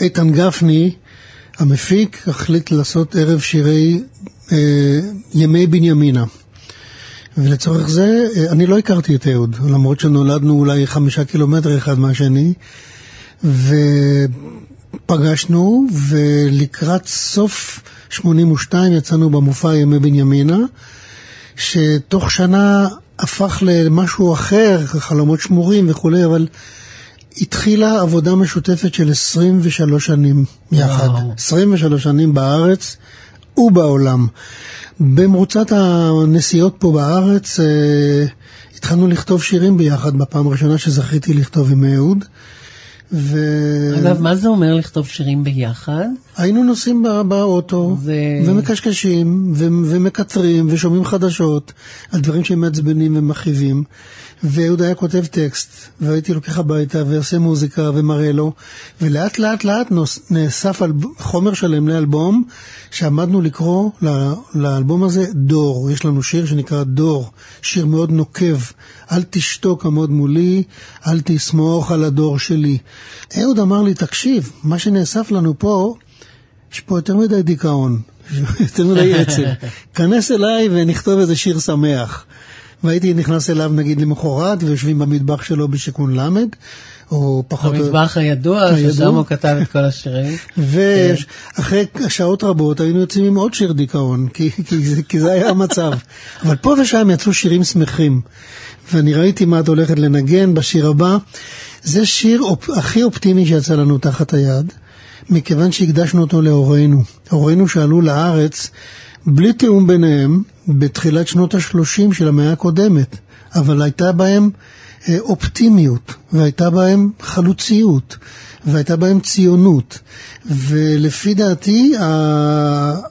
איתן גפני, המפיק, החליט לעשות ערב שירי אה, ימי בנימינה. ולצורך זה, אה, אני לא הכרתי את אהוד, למרות שנולדנו אולי חמישה קילומטר אחד מהשני, ופגשנו, ולקראת סוף 82 יצאנו במופע ימי בנימינה, שתוך שנה הפך למשהו אחר, חלומות שמורים וכולי, אבל התחילה עבודה משותפת של 23 שנים יחד. וואו. 23 שנים בארץ ובעולם. במרוצת הנסיעות פה בארץ אה, התחלנו לכתוב שירים ביחד בפעם הראשונה שזכיתי לכתוב עם אהוד. ו... אגב, מה זה אומר לכתוב שירים ביחד? היינו נוסעים בא, באוטו, זה... ומקשקשים, ו... ומקטרים, ושומעים חדשות על דברים שהם מעצבנים ומכאיבים. ואהוד היה כותב טקסט, והייתי לוקח הביתה ועושה מוזיקה ומראה לו, ולאט לאט לאט נאסף על חומר שלם לאלבום, שעמדנו לקרוא לאלבום הזה דור. יש לנו שיר שנקרא דור, שיר מאוד נוקב. אל תשתוק עמוד מולי, אל תסמוך על הדור שלי. אהוד אמר לי, תקשיב, מה שנאסף לנו פה, יש פה יותר מדי דיכאון, יותר מדי עצב. כנס אליי ונכתוב איזה שיר שמח. והייתי נכנס אליו נגיד למחרת, ויושבים במטבח שלו בשיכון ל', או פחות... המטבח הידוע, ששם הוא כתב את כל השירים. ואחרי שעות רבות היינו יוצאים עם עוד שיר דיכאון, כי, כי, זה, כי זה היה המצב. אבל פה ושם יצאו שירים שמחים. ואני ראיתי מה את הולכת לנגן בשיר הבא. זה שיר אופ... הכי אופטימי שיצא לנו תחת היד, מכיוון שהקדשנו אותו להורינו. הורינו שעלו לארץ בלי תיאום ביניהם בתחילת שנות ה-30 של המאה הקודמת, אבל הייתה בהם אה, אופטימיות, והייתה בהם חלוציות, והייתה בהם ציונות. ולפי דעתי,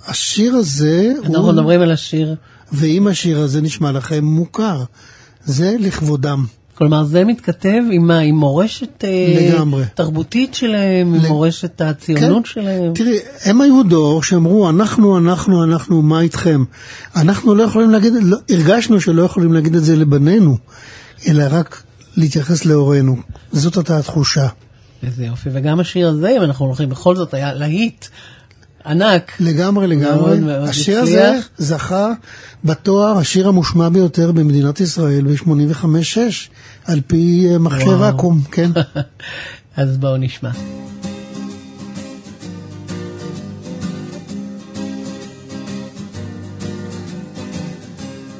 השיר הזה אנחנו הוא... מדברים על השיר. ואם השיר הזה נשמע לכם מוכר, זה לכבודם. כלומר, זה מתכתב עם מה? עם מורשת אה, לגמרי. תרבותית שלהם, עם מורשת הציונות כן. שלהם? תראי, הם היו דור שאמרו, אנחנו, אנחנו, אנחנו, מה איתכם? אנחנו לא יכולים להגיד, לא, הרגשנו שלא יכולים להגיד את זה לבנינו, אלא רק להתייחס להורינו. זאת הייתה התחושה. איזה יופי, וגם השיר הזה, אם אנחנו הולכים, בכל זאת היה להיט. ענק. לגמרי, לגמרי. מאוד מאוד השיר הזה זכה בתואר השיר המושמע ביותר במדינת ישראל ב-85-6, על פי אה, מכשיר ואקום, כן. אז בואו נשמע.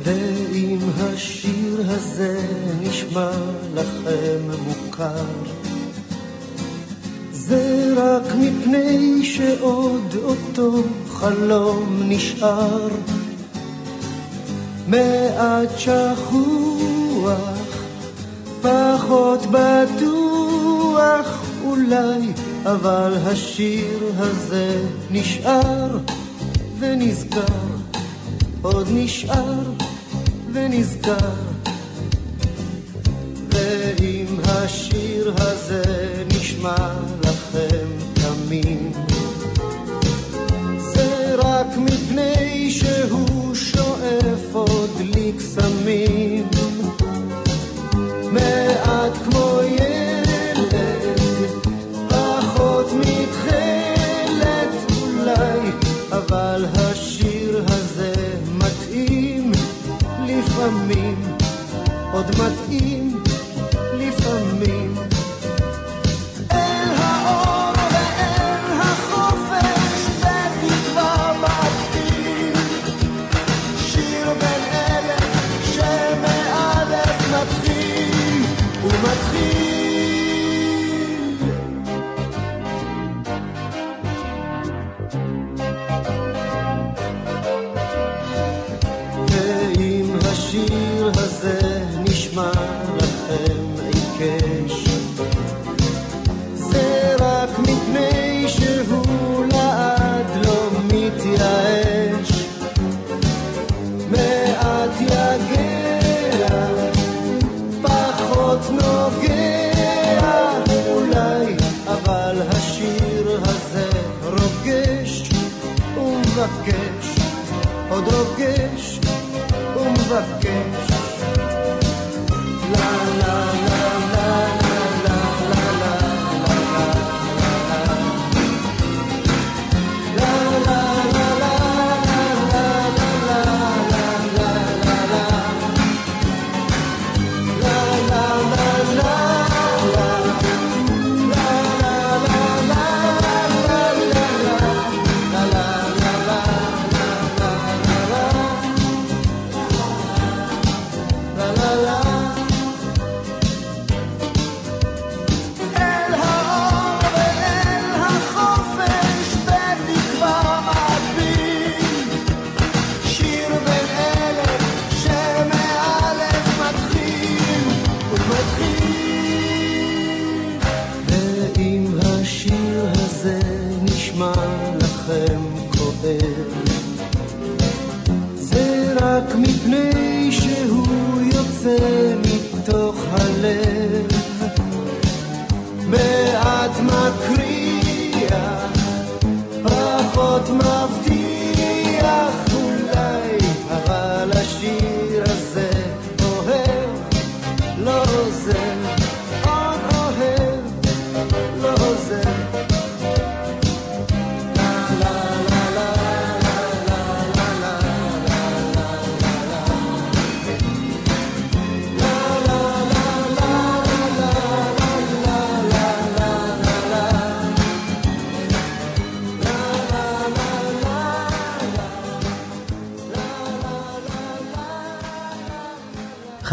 ואם השיר הזה נשמע לכם מוכר זה רק מפני שעוד אותו חלום נשאר מעט שכוח, פחות בטוח אולי, אבל השיר הזה נשאר ונזכר, עוד נשאר ונזכר. ואם השיר הזה נשמע רק מפני שהוא שואף עוד לקסמים. מעט כמו ילד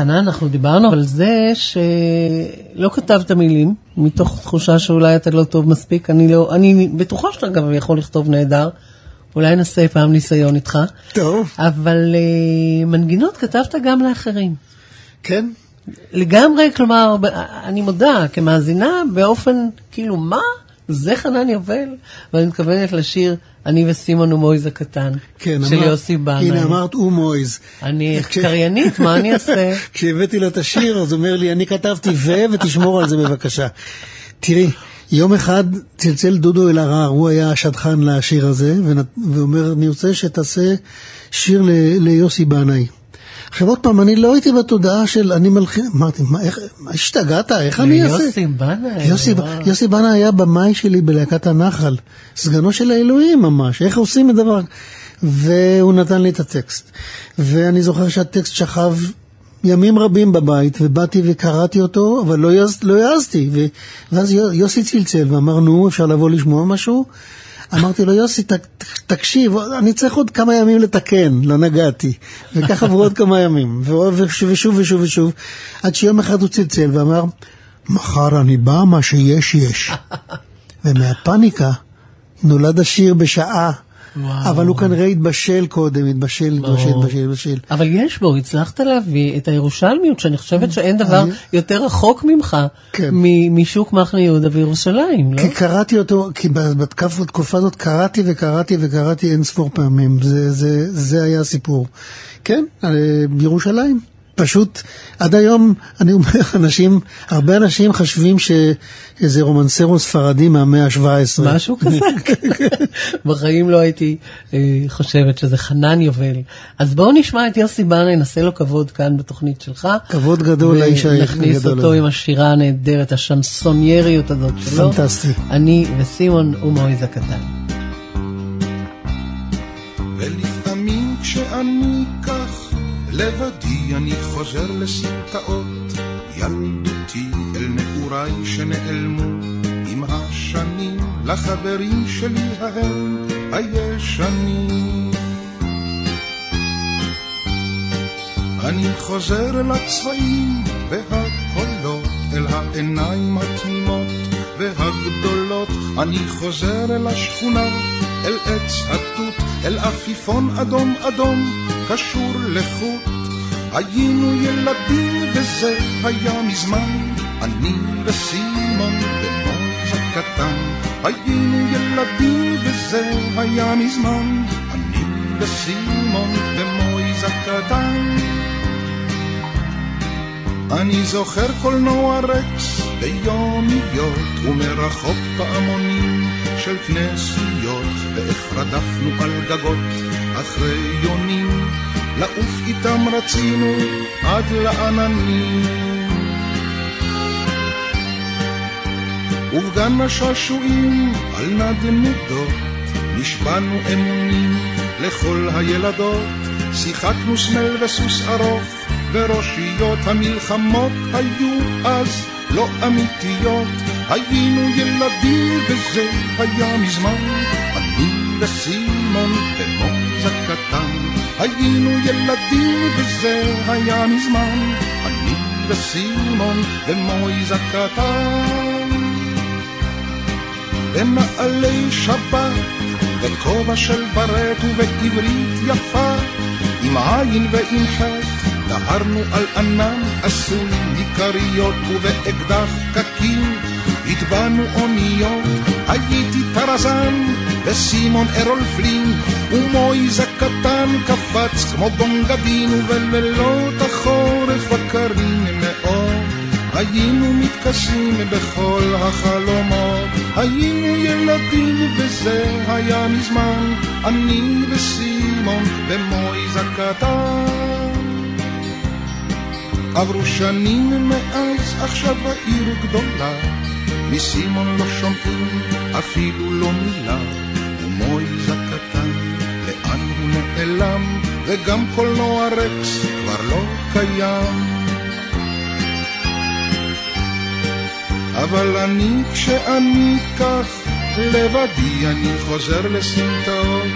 חנן, אנחנו דיברנו על זה שלא כתבת מילים, מתוך תחושה שאולי אתה לא טוב מספיק. אני לא, אני בטוחה שאתה גם יכול לכתוב נהדר. אולי נעשה פעם ניסיון איתך. טוב. אבל uh, מנגינות כתבת גם לאחרים. כן. לגמרי, כלומר, אני מודה, כמאזינה, באופן, כאילו, מה? זה חנן יובל? ואני מתכוונת לשיר אני וסימון ומויז הקטן, כן, של אמר, יוסי בנאי. הנה אמרת ומויז. אני קריינית, מה אני אעשה? כשהבאתי לו את השיר, אז הוא אומר לי, אני כתבתי ו, ותשמור על זה בבקשה. תראי, יום אחד צלצל דודו אלהרר, הוא היה השדכן לשיר הזה, ואומר, אני רוצה שתעשה שיר ל- ליוסי בנאי. עכשיו עוד פעם, אני לא הייתי בתודעה של אני מלחין, אמרתי, מה, איך, מה השתגעת, איך אני אעשה? ליוסי בנאי. יוסי. יוסי בנה היה במאי שלי בלהקת הנחל, סגנו של האלוהים ממש, איך עושים את דבר? והוא נתן לי את הטקסט. ואני זוכר שהטקסט שכב ימים רבים בבית, ובאתי וקראתי אותו, אבל לא, יעז, לא. ו- ואז יו- יוסי צלצל ואמר, נו, אפשר לבוא לשמוע משהו? אמרתי לו, יוסי, ת, תקשיב, אני צריך עוד כמה ימים לתקן, לא נגעתי. וכך עברו עוד כמה ימים, ושוב ושוב ושוב ושוב, עד שיום אחד הוא צלצל ואמר, מחר אני בא, מה שיש יש. ומהפניקה נולד השיר בשעה. וואו. אבל הוא כנראה התבשל קודם, התבשל, התבשל. התבשל, התבשל. אבל יש בו, הצלחת להביא את הירושלמיות, שאני חושבת שאין דבר יותר רחוק ממך כן. משוק מחנה יהודה וירושלים, לא? כי קראתי אותו, כי בתקופה הזאת קראתי וקראתי וקראתי אין ספור פעמים, זה, זה, זה היה הסיפור. כן, אה, בירושלים. פשוט, עד היום, אני אומר, אנשים, הרבה אנשים חושבים שאיזה רומנסרו ספרדי מהמאה ה-17. משהו כזה. בחיים לא הייתי אה, חושבת שזה חנן יובל. אז בואו נשמע את יוסי בנה, נעשה לו כבוד כאן בתוכנית שלך. כבוד גדול לאיש ונכניס הגדול אותו הזה. עם השירה הנהדרת, השנסונייריות הזאת שלו. פנטסטי. אני וסימון ומויז הקטן. ולפעמים כשאני כך לבדי אני חוזר לסמטאות ילדותי אל נעוריי שנעלמו עם השנים לחברים שלי ההם הישנים. אני חוזר אל הצבעים והקולות, אל העיניים התמימות והגדולות. אני חוזר אל השכונה, אל עץ התות, אל עפיפון אדום אדום, קשור לחוט. היינו ילדים וזה היה מזמן, אני וסימון ומויז הקטן. היינו ילדים וזה היה מזמן, אני וסימון ומויז הקטן. אני זוכר קולנוע רקס ביומיות ומרחוק פעמונים של כנסיות ואיך רדפנו על גגות אחרי יונים לעוף איתם רצינו עד לעננים. ובגן השעשועים על נדנדות נשבענו אמונים לכל הילדות. שיחקנו סמל וסוס ארוך וראשיות המלחמות היו אז לא אמיתיות. היינו ילדים וזה היה מזמן אני וסימון ומוז הקטן היינו ילדים וזה היה מזמן. אני וסימון ומויז הקטן. בנעלי שבת בכובע של ברט ובעברית יפה. עם עין ועם חטא דהרנו על ענן עשוי מכריות ובאקדח קקים. הטבענו אוניות הייתי טרזן וסימון ארול פלין ומויז הקטן קפץ כמו בונגדין ובלילות החורף הקרים מאוד היינו מתכסים בכל החלומות היינו ילדים וזה היה מזמן אני וסימון ומויז הקטן עברו שנים מאז עכשיו העיר גדולה מסימון לא שומעים אפילו לא מילה נעלם וגם קולנוע רקס כבר לא קיים אבל אני כשאני כך לבדי אני חוזר לסמטאות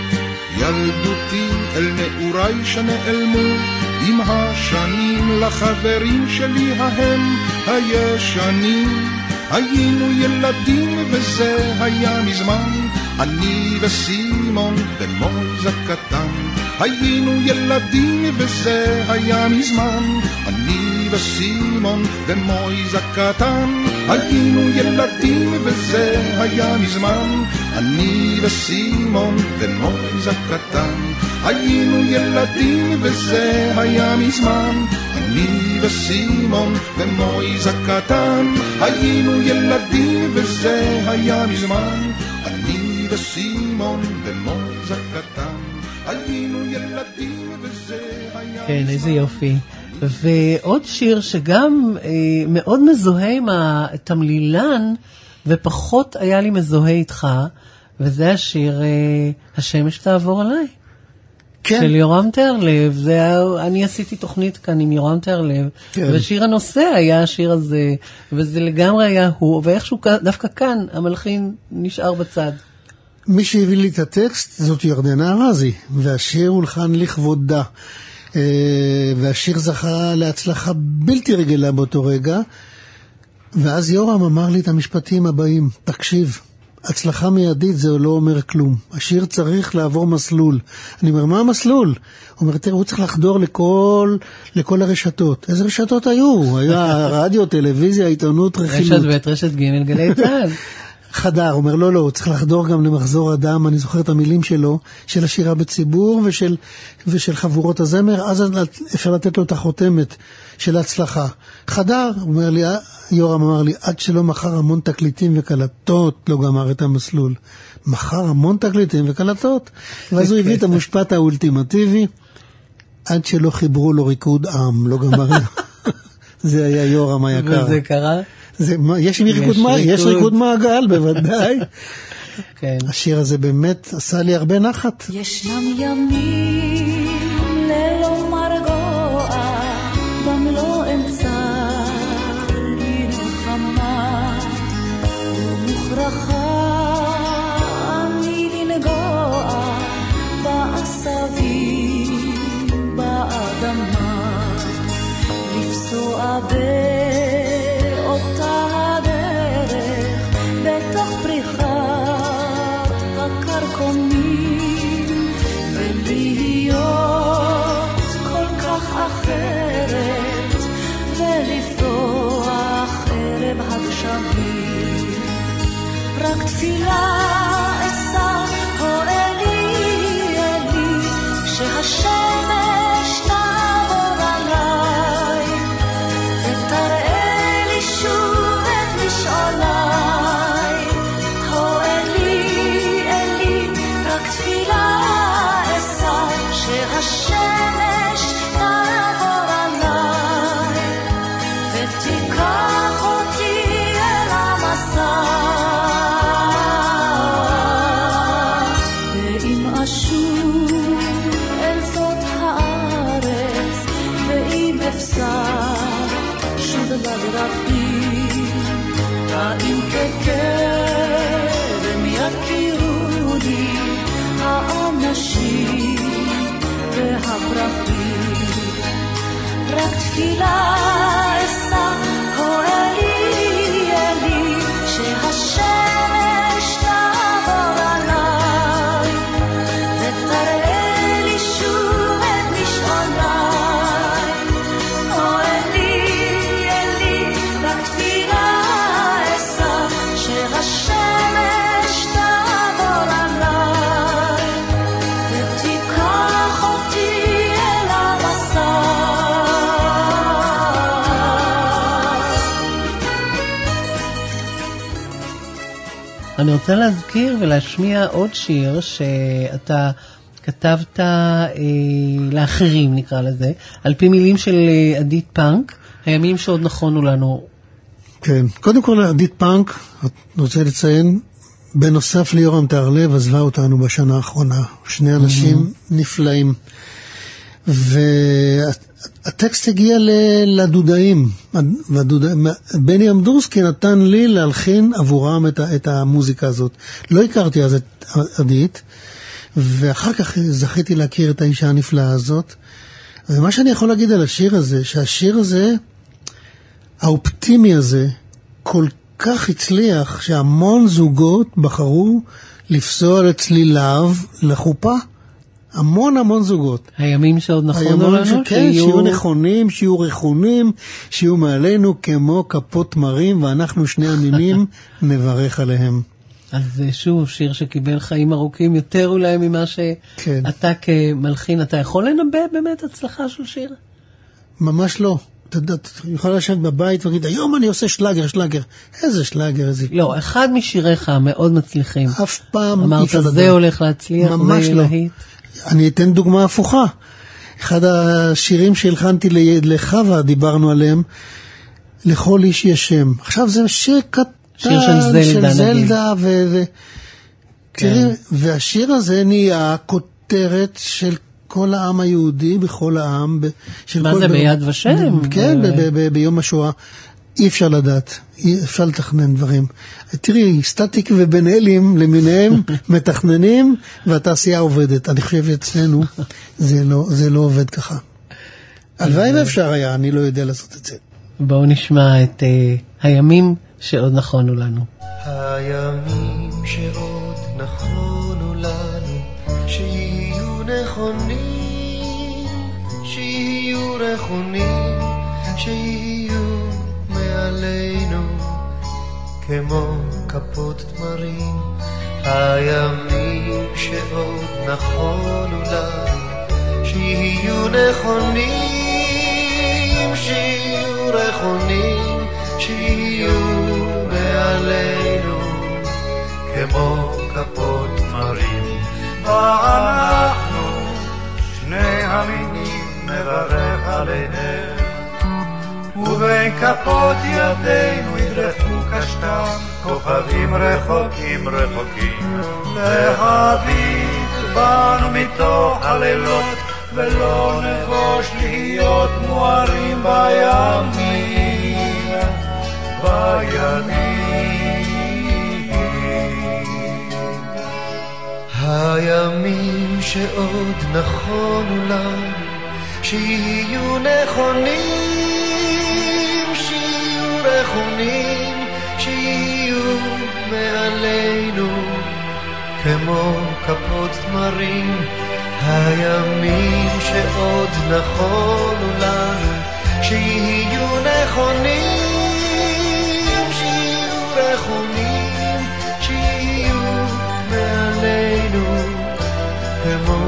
ילדותי אל נעוריי שנעלמו עם השנים לחברים שלי ההם הישנים. היינו ילדים וזה היה מזמן, אני וסימון הקטן. היינו ילדים וזה היה מזמן, אני וסימון ומויז הקטן. היינו ילדים וזה היה מזמן, אני וסימון ומויז הקטן. היינו ילדים וזה היה מזמן, אני וסימון ומויז הקטן. היינו ילדים וזה היה מזמן, אני וסימון ומויז הקטן. כן, איזה יופי. ועוד שיר שגם אה, מאוד מזוהה עם התמלילן, ופחות היה לי מזוהה איתך, וזה השיר אה, "השמש תעבור עליי". כן. של יורם טרלב, זה היה, אני עשיתי תוכנית כאן עם יורם טרלב, כן. ושיר הנושא היה השיר הזה, וזה לגמרי היה הוא, ואיכשהו דווקא כאן המלחין נשאר בצד. מי שהביא לי את הטקסט זאת ירדנה ארזי, והשיר הולחן לכבודה. אה, והשיר זכה להצלחה בלתי רגילה באותו רגע, ואז יורם אמר לי את המשפטים הבאים, תקשיב, הצלחה מיידית זה לא אומר כלום. השיר צריך לעבור מסלול. אני אומר, מה המסלול? הוא אומר, תראה, הוא צריך לחדור לכל, לכל הרשתות. איזה רשתות היו? היה רדיו, טלוויזיה, עיתונות, רכילות. רשת ב', רשת ג', גלי צה"ל. חדר, אומר, לא, לא, הוא צריך לחדור גם למחזור הדם, אני זוכר את המילים שלו, של השירה בציבור ושל, ושל חבורות הזמר, אז אפשר לתת לו את החותמת של ההצלחה. חדר, אומר לי, יורם אמר לי, עד שלא מכר המון תקליטים וקלטות, לא גמר את המסלול. מכר המון תקליטים וקלטות. ואז הוא הביא את המשפט האולטימטיבי, עד שלא חיברו לו ריקוד עם, לא גמר. זה היה יורם היקר. וזה קרה? זה, מה, יש, ריקוד, יש מה, יש ריקוד. ריקוד מעגל, בוודאי. כן. השיר הזה באמת עשה לי הרבה נחת. ישנם ימים רוצה להזכיר ולהשמיע עוד שיר שאתה כתבת אה, לאחרים, נקרא לזה, על פי מילים של אה, עדית פאנק, הימים שעוד נכונו לנו. כן, קודם כל עדית פאנק, אני רוצה לציין, בנוסף ליורם טהרלב, עזבה אותנו בשנה האחרונה. שני אנשים נפלאים. והטקסט הגיע לדודאים. והדודא- בני אמדורסקי נתן לי להלחין עבורם את, את המוזיקה הזאת. לא הכרתי אז את עדית, ואחר כך זכיתי להכיר את האישה הנפלאה הזאת. ומה שאני יכול להגיד על השיר הזה, שהשיר הזה, האופטימי הזה, כל כך הצליח, שהמון זוגות בחרו לפסוע לצליליו לחופה. המון המון זוגות. הימים שעוד נכונו לנו, ש- כן, שיהיו נכונים, שיהיו רכונים, שיהיו מעלינו כמו כפות תמרים, ואנחנו שני המינים נברך עליהם. אז אה, שוב, שיר שקיבל חיים ארוכים יותר אולי ממה כן. שאתה כמלחין, אתה יכול לנבא באמת הצלחה של שיר? ממש לא. אתה יודע, אתה יכול לשבת בבית ולהגיד, היום אני עושה שלאגר, שלאגר. איזה שלאגר, איזה... לא, אחד משיריך המאוד מצליחים. אף פעם אי אמרת, אפשר לדעת. זה הולך להצליח, זה לא. להיט. אני אתן דוגמה הפוכה. אחד השירים שהלחנתי לחווה, דיברנו עליהם, לכל איש יש שם. עכשיו זה שיר קטן, שיר של זלדה, של. זלדה ו... ו... כן. תראי, והשיר הזה נהיה כותרת של כל העם היהודי, בכל העם. ב... של מה כל זה, ביד ושם? כן, ב- ב- ב- ביום השואה. אי אפשר לדעת, אי אפשר לתכנן דברים. תראי, סטטיק ובן אלים למיניהם מתכננים והתעשייה עובדת. אני חושב שאצלנו זה לא, זה לא עובד ככה. הלוואי ואפשר היה, אני לא יודע לעשות את זה. בואו נשמע את אה, הימים שעוד נכונו לנו. הימים שעוד נכונו לנו, שיהיו נכונים, שיהיו רכונים, שיהיו מעלינו, כמו כפות תמרים. הימים שעוד נכונו לנו, שיהיו נכונים, שיהיו רכונים, שיהיו מעלינו, כמו כפות תמרים. ואנחנו, שני המינים, נברך עליהם. ובין כפות ידינו ידרכו קשתם, כוכבים רחוקים רחוקים, להביט בנו מתוך הלילות, ולא נבוש להיות מוארים בימים, בימים. הימים שעוד נכונו לנו, שיהיו נכונים, רכונים, שיהיו מעלינו, כמו כפות תמרים. הימים שעוד נכונו לנו, שיהיו נכונים, שיהיו רכונים, שיהיו מעלינו, כמו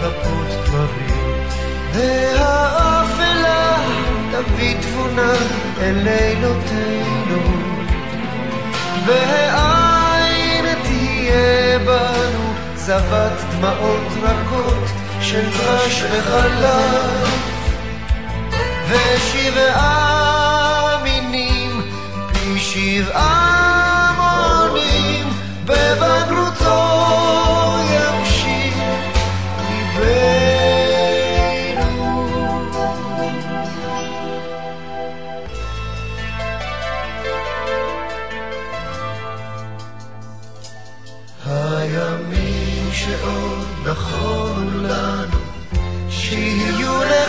כפות תמרים. והאפלה תביא תבונה אל לילותינו, והעין תהיה בנו זבת דמעות רכות של דבש וחלב. ושבעה מינים פי שבעה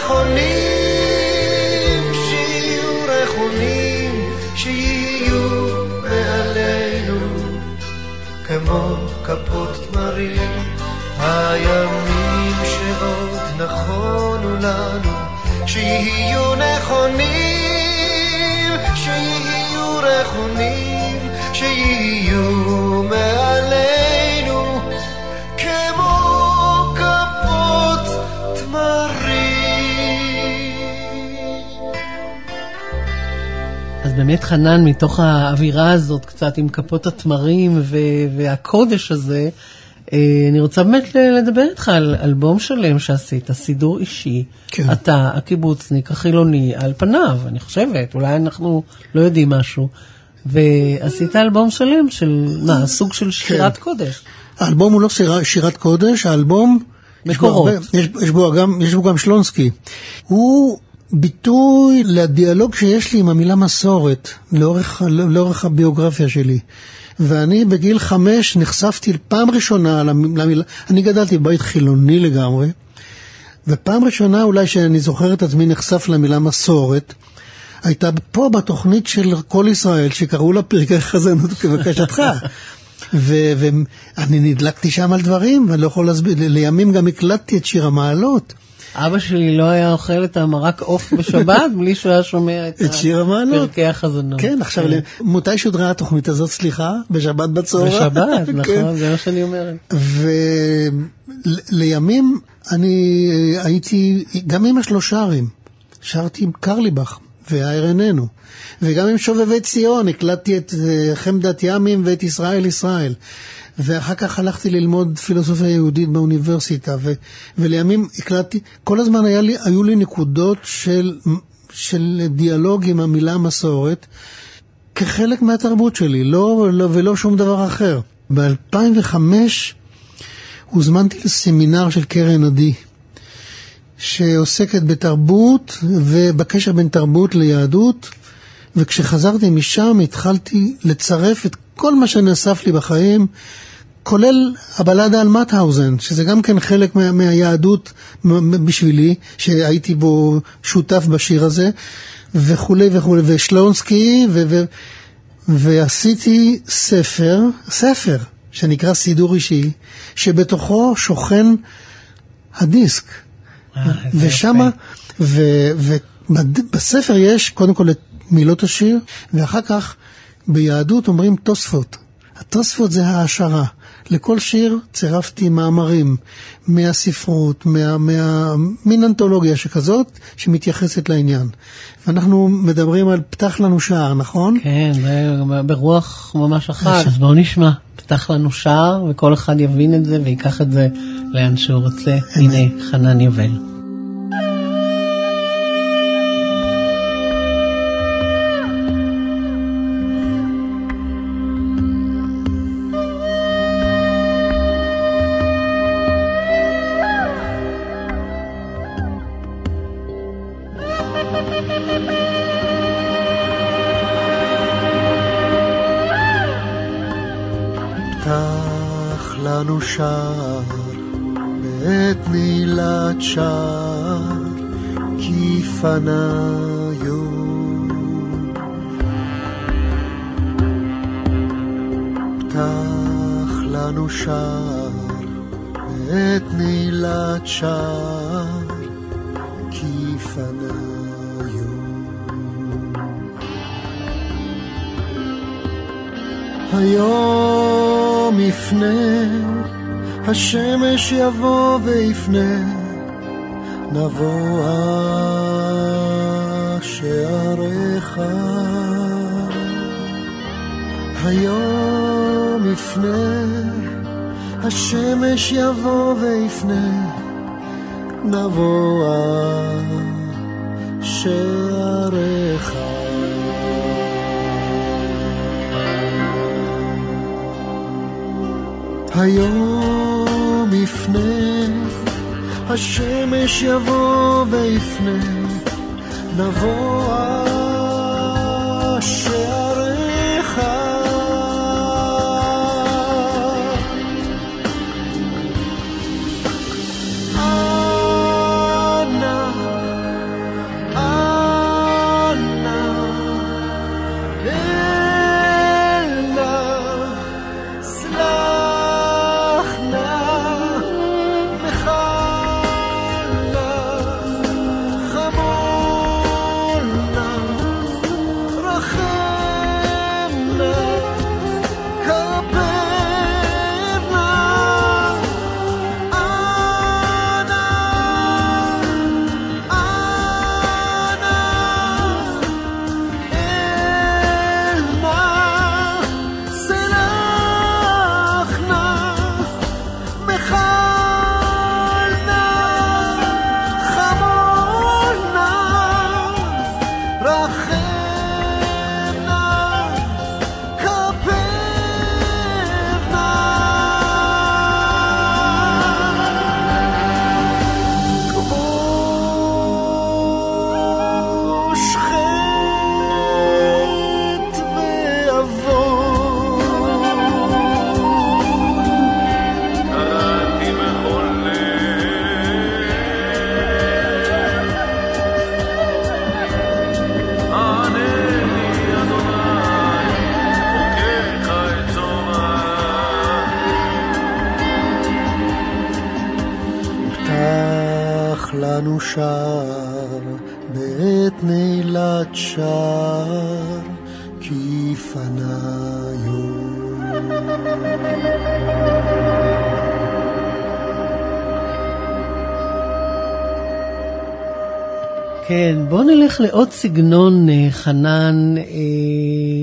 נכונים, שיהיו רכונים, שיהיו מעלינו, כמו כפות תמרים. הימים שעוד נכונו לנו, שיהיו נכונים, שיהיו רכונים, שיהיו באמת חנן, מתוך האווירה הזאת, קצת עם כפות התמרים ו- והקודש הזה, אה, אני רוצה באמת לדבר איתך על אלבום שלם שעשית, סידור אישי. כן. אתה, הקיבוצניק החילוני, על פניו, אני חושבת, אולי אנחנו לא יודעים משהו. ועשית אלבום שלם של, מה, סוג של שירת קודש. האלבום הוא לא שירה, שירת קודש, האלבום... יש בו מקורות. הרבה- יש, יש, בו גם, יש בו גם שלונסקי. הוא ביטוי לדיאלוג שיש לי עם המילה מסורת, לאורך, לאורך הביוגרפיה שלי. ואני בגיל חמש נחשפתי פעם ראשונה למ- למילה, אני גדלתי בבית חילוני לגמרי, ופעם ראשונה אולי שאני זוכר את עצמי נחשף למילה מסורת, הייתה פה בתוכנית של כל ישראל, שקראו לה פרקי חזנות כבקשתך. ואני נדלקתי שם על דברים, ואני לא יכול להסביר, לימים גם הקלטתי את שיר המעלות. אבא שלי לא היה אוכל את המרק עוף בשבת בלי שהוא היה שומע את, את שיר המעלות. פרקי החזנות. כן, עכשיו, מתי שודרה התוכנית הזאת, סליחה? בשבת בצהריים? בשבת, כן. נכון, זה מה שאני אומרת. ולימים אני הייתי, גם עם השלושרים, שרתי עם קרליבך והער איננו, וגם עם שובבי ציון, הקלטתי את אה, חמדת ימים ואת ישראל ישראל. ואחר כך הלכתי ללמוד פילוסופיה יהודית באוניברסיטה, ו, ולימים הקלטתי, כל הזמן היה לי, היו לי נקודות של, של דיאלוג עם המילה מסורת, כחלק מהתרבות שלי, לא, לא, ולא שום דבר אחר. ב-2005 הוזמנתי לסמינר של קרן עדי, שעוסקת בתרבות ובקשר בין תרבות ליהדות, וכשחזרתי משם התחלתי לצרף את כל מה שנאסף לי בחיים, כולל הבלדה על מטהאוזן, שזה גם כן חלק מה, מהיהדות בשבילי, שהייתי בו שותף בשיר הזה, וכולי וכולי, ושלונסקי, ו, ו, ועשיתי ספר, ספר, שנקרא סידור אישי, שבתוכו שוכן הדיסק. ושם, ובספר יש קודם כל את מילות השיר, ואחר כך ביהדות אומרים תוספות. התוספות זה העשרה. לכל שיר צירפתי מאמרים מהספרות, מה, מה, מין אנתולוגיה שכזאת, שמתייחסת לעניין. ואנחנו מדברים על פתח לנו שער, נכון? כן, זה ברוח ממש אחת, אז בואו נשמע. פתח לנו שער, וכל אחד יבין את זה ויקח את זה לאן שהוא רוצה. הנה, חנן יובל. השמש יבוא ויפנה, נבוא שעריך. היום יפנה, השמש יבוא ויפנה, נבוא שעריך. כולנו שר בעת נעילת שער כי פניו. כן, בואו נלך לעוד סגנון, אה, חנן, אה,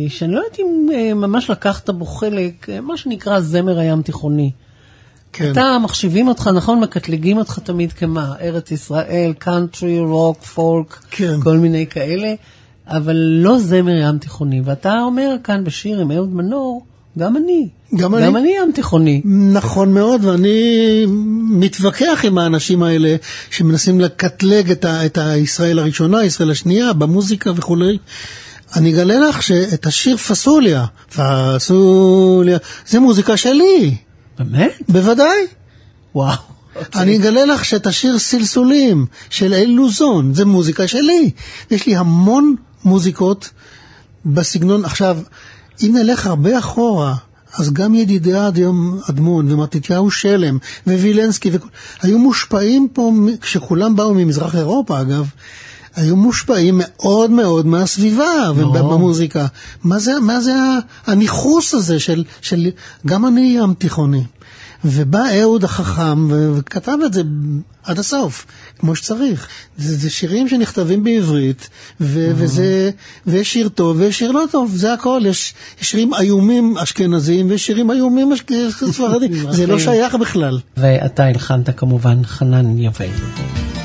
שאני לא יודעת אם אה, ממש לקחת בו חלק, מה שנקרא זמר הים תיכוני. כן. אתה, מחשיבים אותך, נכון? מקטלגים אותך תמיד כמה? ארץ ישראל, קאנטרי, רוק, פולק, כן. כל מיני כאלה, אבל לא זמר ים תיכוני. ואתה אומר כאן בשיר עם אהוד מנור, גם אני. גם אני. גם אני ים תיכוני. נכון מאוד, ואני מתווכח עם האנשים האלה שמנסים לקטלג את, ה, את הישראל הראשונה, ישראל השנייה, במוזיקה וכולי. אני אגלה לך שאת השיר פסוליה, פסוליה, זה מוזיקה שלי. באמת? בוודאי. וואו. אני אגלה לך שאת השיר סלסולים של אל לוזון, זה מוזיקה שלי. יש לי המון מוזיקות בסגנון. עכשיו, אם נלך הרבה אחורה, אז גם ידידיה אדיום אדמון ומתתיהו שלם ווילנסקי וכו- היו מושפעים פה, כשכולם באו ממזרח אירופה אגב, היו מושפעים מאוד מאוד מהסביבה ובמוזיקה. מה זה, מה זה הניכוס הזה של, של גם אני ים תיכוני. ובא אהוד החכם וכתב את זה עד הסוף, כמו שצריך. זה, זה שירים שנכתבים בעברית, ו- וזה, ויש שיר טוב ויש שיר לא טוב, זה הכל. יש, יש שירים איומים אשכנזיים ויש שירים איומים ספרדים, זה לא שייך בכלל. ואתה הלחנת כמובן חנן יובל.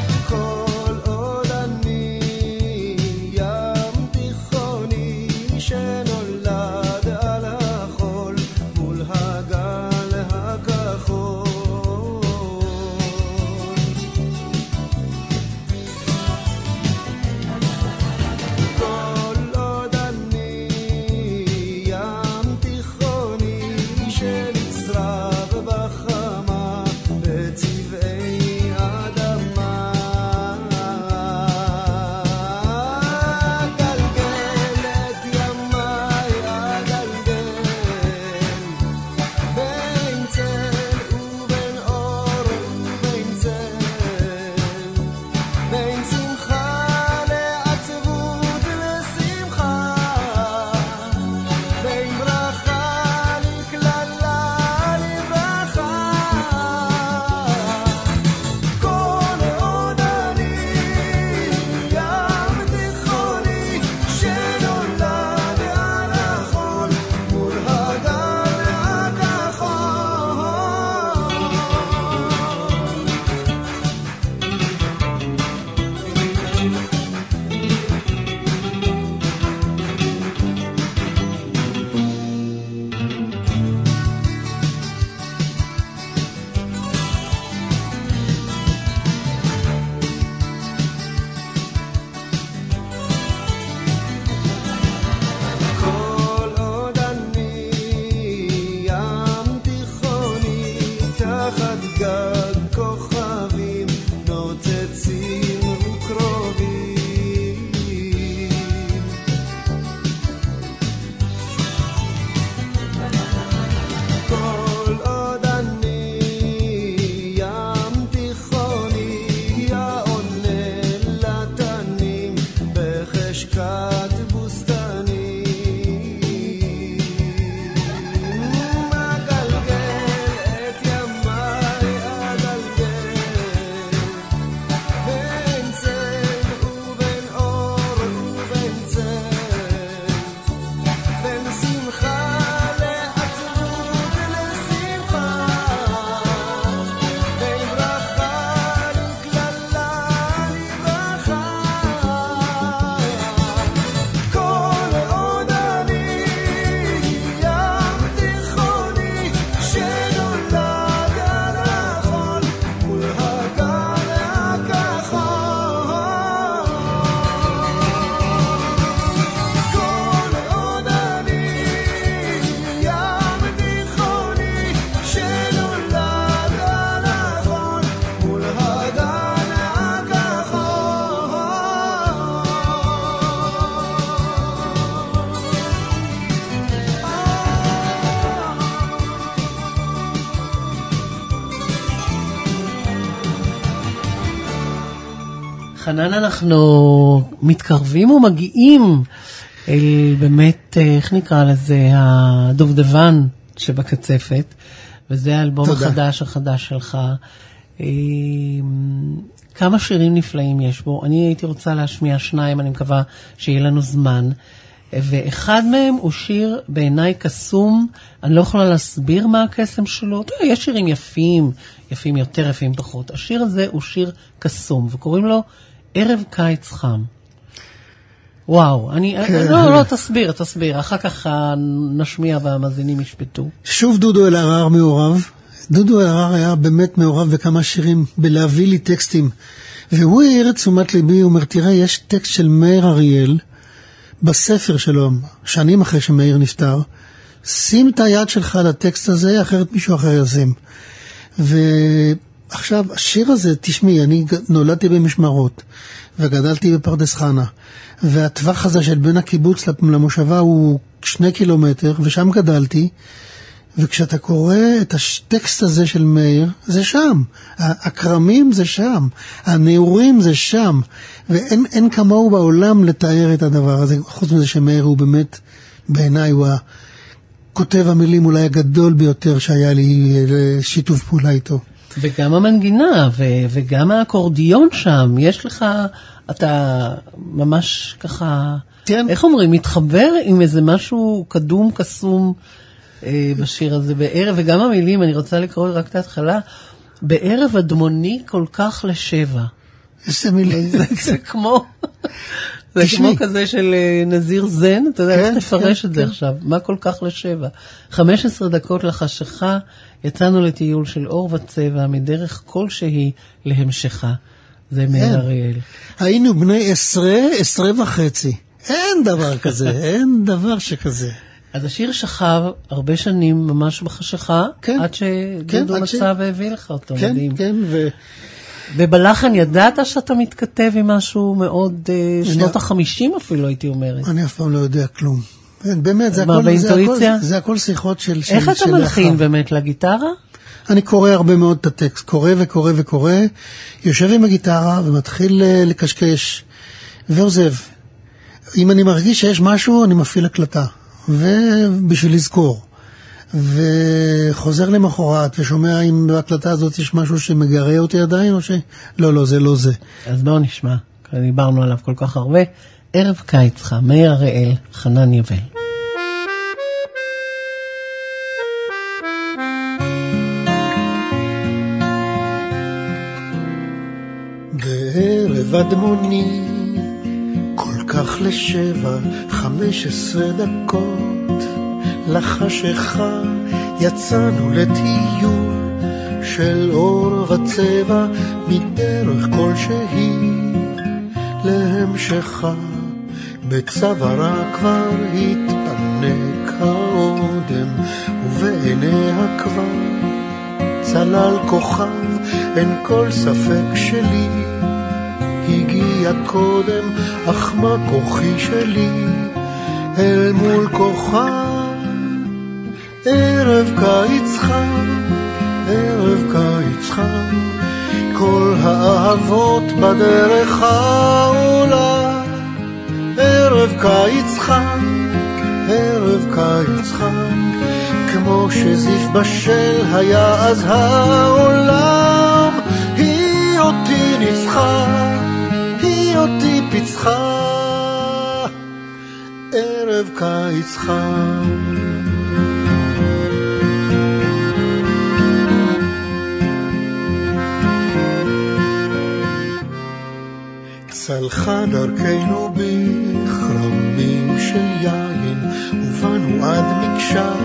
חנן, אנחנו מתקרבים ומגיעים אל באמת, אה, איך נקרא לזה, הדובדבן שבקצפת, וזה האלבום תודה. החדש החדש שלך. אה, כמה שירים נפלאים יש בו. אני הייתי רוצה להשמיע שניים, אני מקווה שיהיה לנו זמן. ואחד מהם הוא שיר בעיניי קסום, אני לא יכולה להסביר מה הקסם שלו. אתה יודע, יש שירים יפים, יפים יותר, יפים פחות. השיר הזה הוא שיר קסום, וקוראים לו ערב קיץ חם. וואו, אני, כן. לא, לא, תסביר, תסביר, אחר כך נשמיע והמאזינים ישפטו. שוב דודו אלהרר מעורב. דודו אלהרר היה באמת מעורב בכמה שירים, בלהביא לי טקסטים. והוא העיר את תשומת ליבי, הוא אומר, תראה, יש טקסט של מאיר אריאל בספר שלו, שנים אחרי שמאיר נפטר. שים את היד שלך על הטקסט הזה, אחרת מישהו אחר ישים. ועכשיו, השיר הזה, תשמעי, אני נולדתי במשמרות, וגדלתי בפרדס חנה, והטווח הזה של בין הקיבוץ למושבה הוא שני קילומטר, ושם גדלתי, וכשאתה קורא את הטקסט הזה של מאיר, זה שם. ה- הכרמים זה שם, הנעורים זה שם, ואין אין כמוהו בעולם לתאר את הדבר הזה, חוץ מזה שמאיר הוא באמת, בעיניי הוא הכותב המילים אולי הגדול ביותר שהיה לי אה, שיתוף פעולה איתו. וגם המנגינה, ו- וגם האקורדיון שם, יש לך, אתה ממש ככה, כן. איך אומרים, מתחבר עם איזה משהו קדום, קסום אה, בשיר הזה בערב, וגם המילים, אני רוצה לקרוא רק את ההתחלה, בערב אדמוני כל כך לשבע. איזה מילים. זה, זה כמו, זה. כמו כזה של אה, נזיר זן, אתה יודע, כן, איך תפרש כן, את זה כן. עכשיו? מה כל כך לשבע? 15 דקות לחשיכה, יצאנו לטיול של אור וצבע, מדרך כלשהי להמשכה. זה מאיר כן. אריאל. היינו בני עשרה, עשרה וחצי. אין דבר כזה, אין דבר שכזה. אז השיר שכב הרבה שנים ממש בחשיכה, כן. עד כן, שדודו עד ש- מצא והביא לך אותו, כן, מדהים. כן, ו... ובלחן ידעת שאתה מתכתב עם משהו מאוד, אה, שנות החמישים אפילו, הייתי אומרת. אני אף פעם לא יודע כלום. כן, באמת, זה הכל, זה? הכל, זה הכל שיחות של... של איך אתה של מלחין לאחר. באמת לגיטרה? אני קורא הרבה מאוד את הטקסט, קורא וקורא וקורא, יושב עם הגיטרה ומתחיל אה, לקשקש, ועוזב. אם אני מרגיש שיש משהו, אני מפעיל הקלטה, ובשביל לזכור. וחוזר למחרת ושומע אם בהקלטה הזאת יש משהו שמגרה אותי עדיין, או ש... לא, לא, זה לא זה. אז בואו נשמע, דיברנו עליו כל כך הרבה. ערב קיץ חם, מאיר אריאל, חנן יובל. בערב אדמוני, כל כך לשבע, חמש עשרה דקות, לחשיכה יצאנו לטיול של אור וצבע מדרך כלשהי להמשכה. בצווארה כבר התפנק האודם, ובעיניה כבר צלל כוכב, אין כל ספק שלי. הגיע קודם, אך מה כוחי שלי אל מול כוכב? ערב קיץ חם, ערב קיץ חם, כל האהבות בדרך העולה. ערב קיץ חם, ערב קיץ חם, כמו שזיף בשל היה אז העולם. היא אותי ניצחה, היא אותי פיצחה, ערב קיץ חם. צלחה דרכנו בכרמים של יין, ובאנו עד מקשר,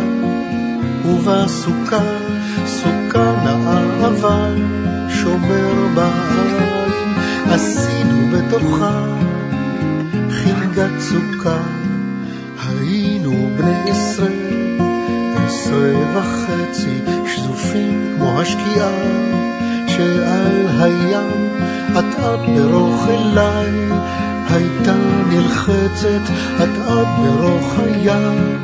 ובסוכה, סוכה נאה אבל שומר בעין, עשינו בתוכה חינגת סוכה, היינו בני עשרה, עשרה וחצי, שזופים כמו השקיעה, שעל הים את את ברוך אליי, הייתה נלחצת את את הים,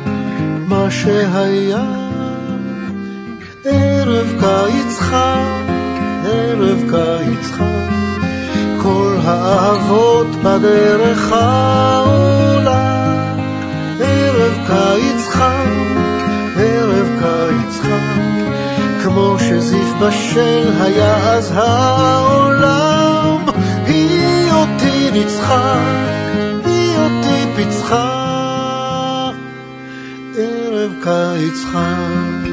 מה שהיה. ערב קיץ חם, ערב קיץ חם, כל האהבות בדרך העולה, ערב קיץ חם, ערב קיץ חם, כמו שזיף בשל היה אז העולם, ניצחה, היא אותי פיצחה, ערב קיץ חם.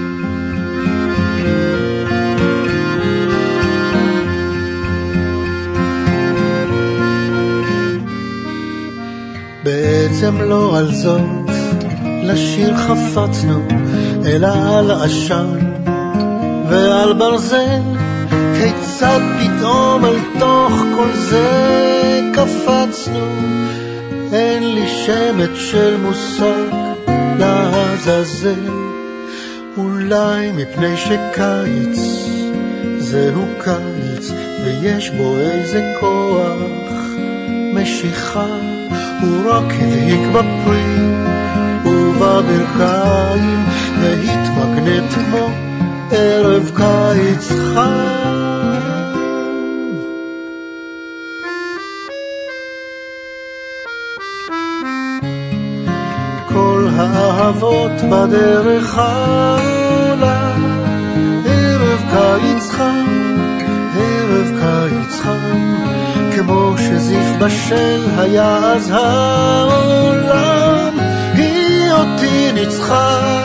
בעצם לא על זאת, לשיר חפצנו, אלא על עשן ועל ברזל, כיצד פתאום אל תוך כל זה קפצנו, אין לי שמץ של מושג לעזאזל, אולי מפני שקיץ זהו קיץ, ויש בו איזה כוח משיכה. הוא רק הבהיק בפרי ובברכיים והתמגנט כמו ערב קיץ חם. כל האהבות בדרך העולה, ערב קיץ חם, ערב קיץ חם. כמו שזיף בשל היה אז העולם. היא אותי ניצחה,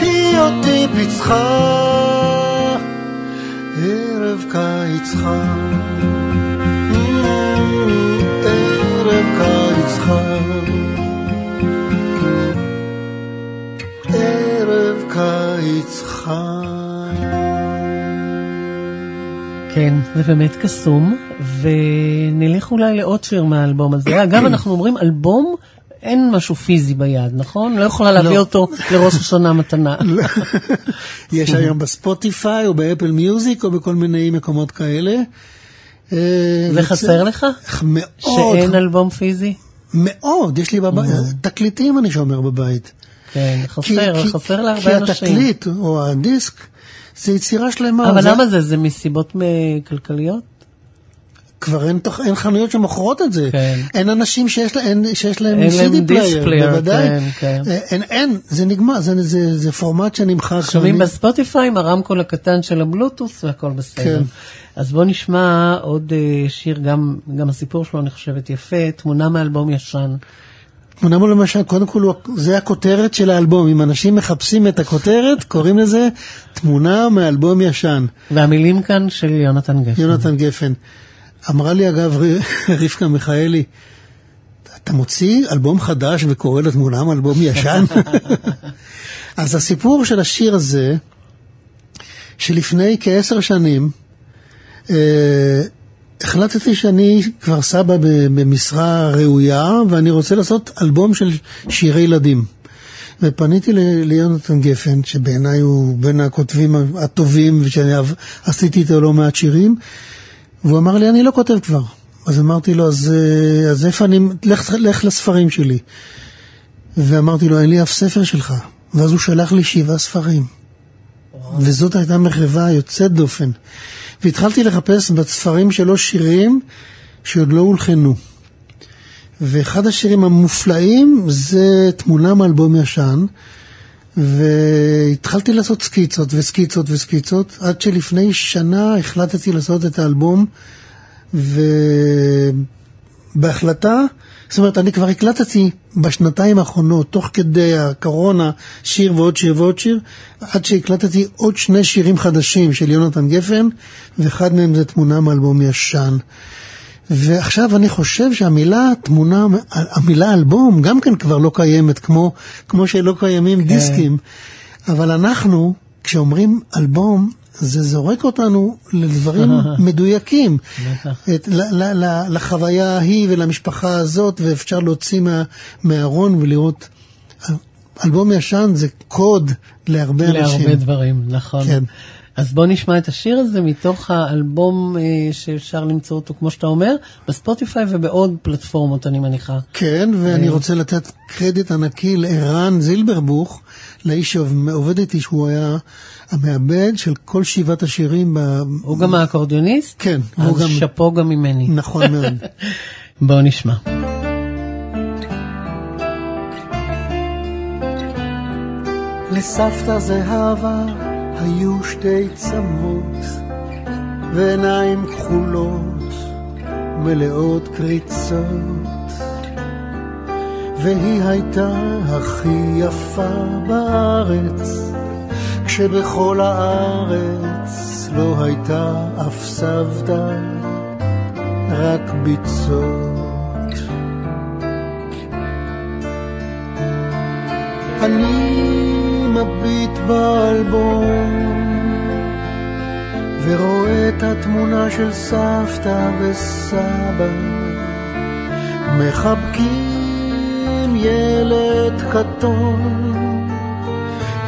היא אותי פיצחה, ערב קיץ חם. ערב קיץ. כן, זה באמת קסום, ונלך אולי לעוד שיר מהאלבום הזה. אגב, אנחנו אומרים אלבום, אין משהו פיזי ביד, נכון? לא יכולה להביא לא. אותו לראש השנה מתנה. יש היום בספוטיפיי או באפל מיוזיק או בכל מיני מקומות כאלה. אה, וחסר לך? מאוד, שאין אלבום פיזי? מאוד, יש לי בבית, תקליטים אני שומר בבית. כן, חסר, כי- חסר כי להרבה אנשים. התקליט או הדיסק זה יצירה שלמה. אבל זה- למה זה? זה מסיבות כלכליות? כבר אין, תוך, אין חנויות שמוכרות את זה. כן. אין אנשים שיש, לה, אין, שיש להם אין CD player, בוודאי. כן, כן. אה, אין, אין, זה נגמר, זה, זה, זה פורמט שנמחק. שומעים אני- בספוטיפיי עם הרמקול הקטן של הבלוטוס והכל בסדר. כן. אז בואו נשמע עוד אה, שיר, גם, גם הסיפור שלו אני חושבת יפה, תמונה מאלבום ישן. תמונה מול למשל, קודם כל, הוא- זה הכותרת של האלבום. אם אנשים מחפשים את הכותרת, קוראים לזה תמונה מאלבום ישן. והמילים כאן של יונתן גפן. יונתן גפן. אמרה לי אגב רבקה מיכאלי, אתה מוציא אלבום חדש וקורא לתמונה מאלבום ישן? אז הסיפור של השיר הזה, שלפני כעשר שנים, אה, החלטתי שאני כבר סבא במשרה ראויה, ואני רוצה לעשות אלבום של שירי ילדים. ופניתי ל- ליונתן גפן, שבעיניי הוא בין הכותבים הטובים, ושאני עשיתי איתו לא מעט שירים, והוא אמר לי, אני לא כותב כבר. אז אמרתי לו, אז, אה, אז איפה אני, לך, לך לספרים שלי. ואמרתי לו, אין לי אף ספר שלך. ואז הוא שלח לי שבעה ספרים. וזאת הייתה מחווה יוצאת דופן. והתחלתי לחפש בספרים שלו שירים שעוד לא הולחנו. ואחד השירים המופלאים זה תמונה מאלבום ישן, והתחלתי לעשות סקיצות וסקיצות וסקיצות, עד שלפני שנה החלטתי לעשות את האלבום, ובהחלטה, זאת אומרת, אני כבר הקלטתי בשנתיים האחרונות, תוך כדי הקורונה, שיר ועוד שיר ועוד שיר, עד שהקלטתי עוד שני שירים חדשים של יונתן גפן, ואחד מהם זה תמונה מאלבום ישן. ועכשיו אני חושב שהמילה תמונה, המילה אלבום גם כן כבר לא קיימת, כמו, כמו שלא קיימים כן. דיסקים. אבל אנחנו, כשאומרים אלבום, זה זורק אותנו לדברים מדויקים. את, ל, ל, ל, לחוויה ההיא ולמשפחה הזאת, ואפשר להוציא מה, מהארון ולראות. אלבום ישן זה קוד להרבה אנשים. להרבה דברים, נכון. כן. אז בואו נשמע את השיר הזה מתוך האלבום אה, שאפשר למצוא אותו, כמו שאתה אומר, בספוטיפיי ובעוד פלטפורמות, אני מניחה. כן, ואני אה. רוצה לתת קרדיט ענקי לערן זילברבוך, לאיש שעובד איתי, שהוא היה המעבד של כל שבעת השירים. ב... הוא גם האקורדיוניסט? כן, אז הוא גם... שאפו גם ממני. נכון מאוד. בואו נשמע. לסבתא זהבה היו שתי צמות ועיניים כחולות מלאות קריצות. והיא הייתה הכי יפה בארץ כשבכל הארץ לא הייתה אף סבתא רק ביצות. אני מביט באלבום ורואה את התמונה של סבתא וסבא. מחבקים ילד קטון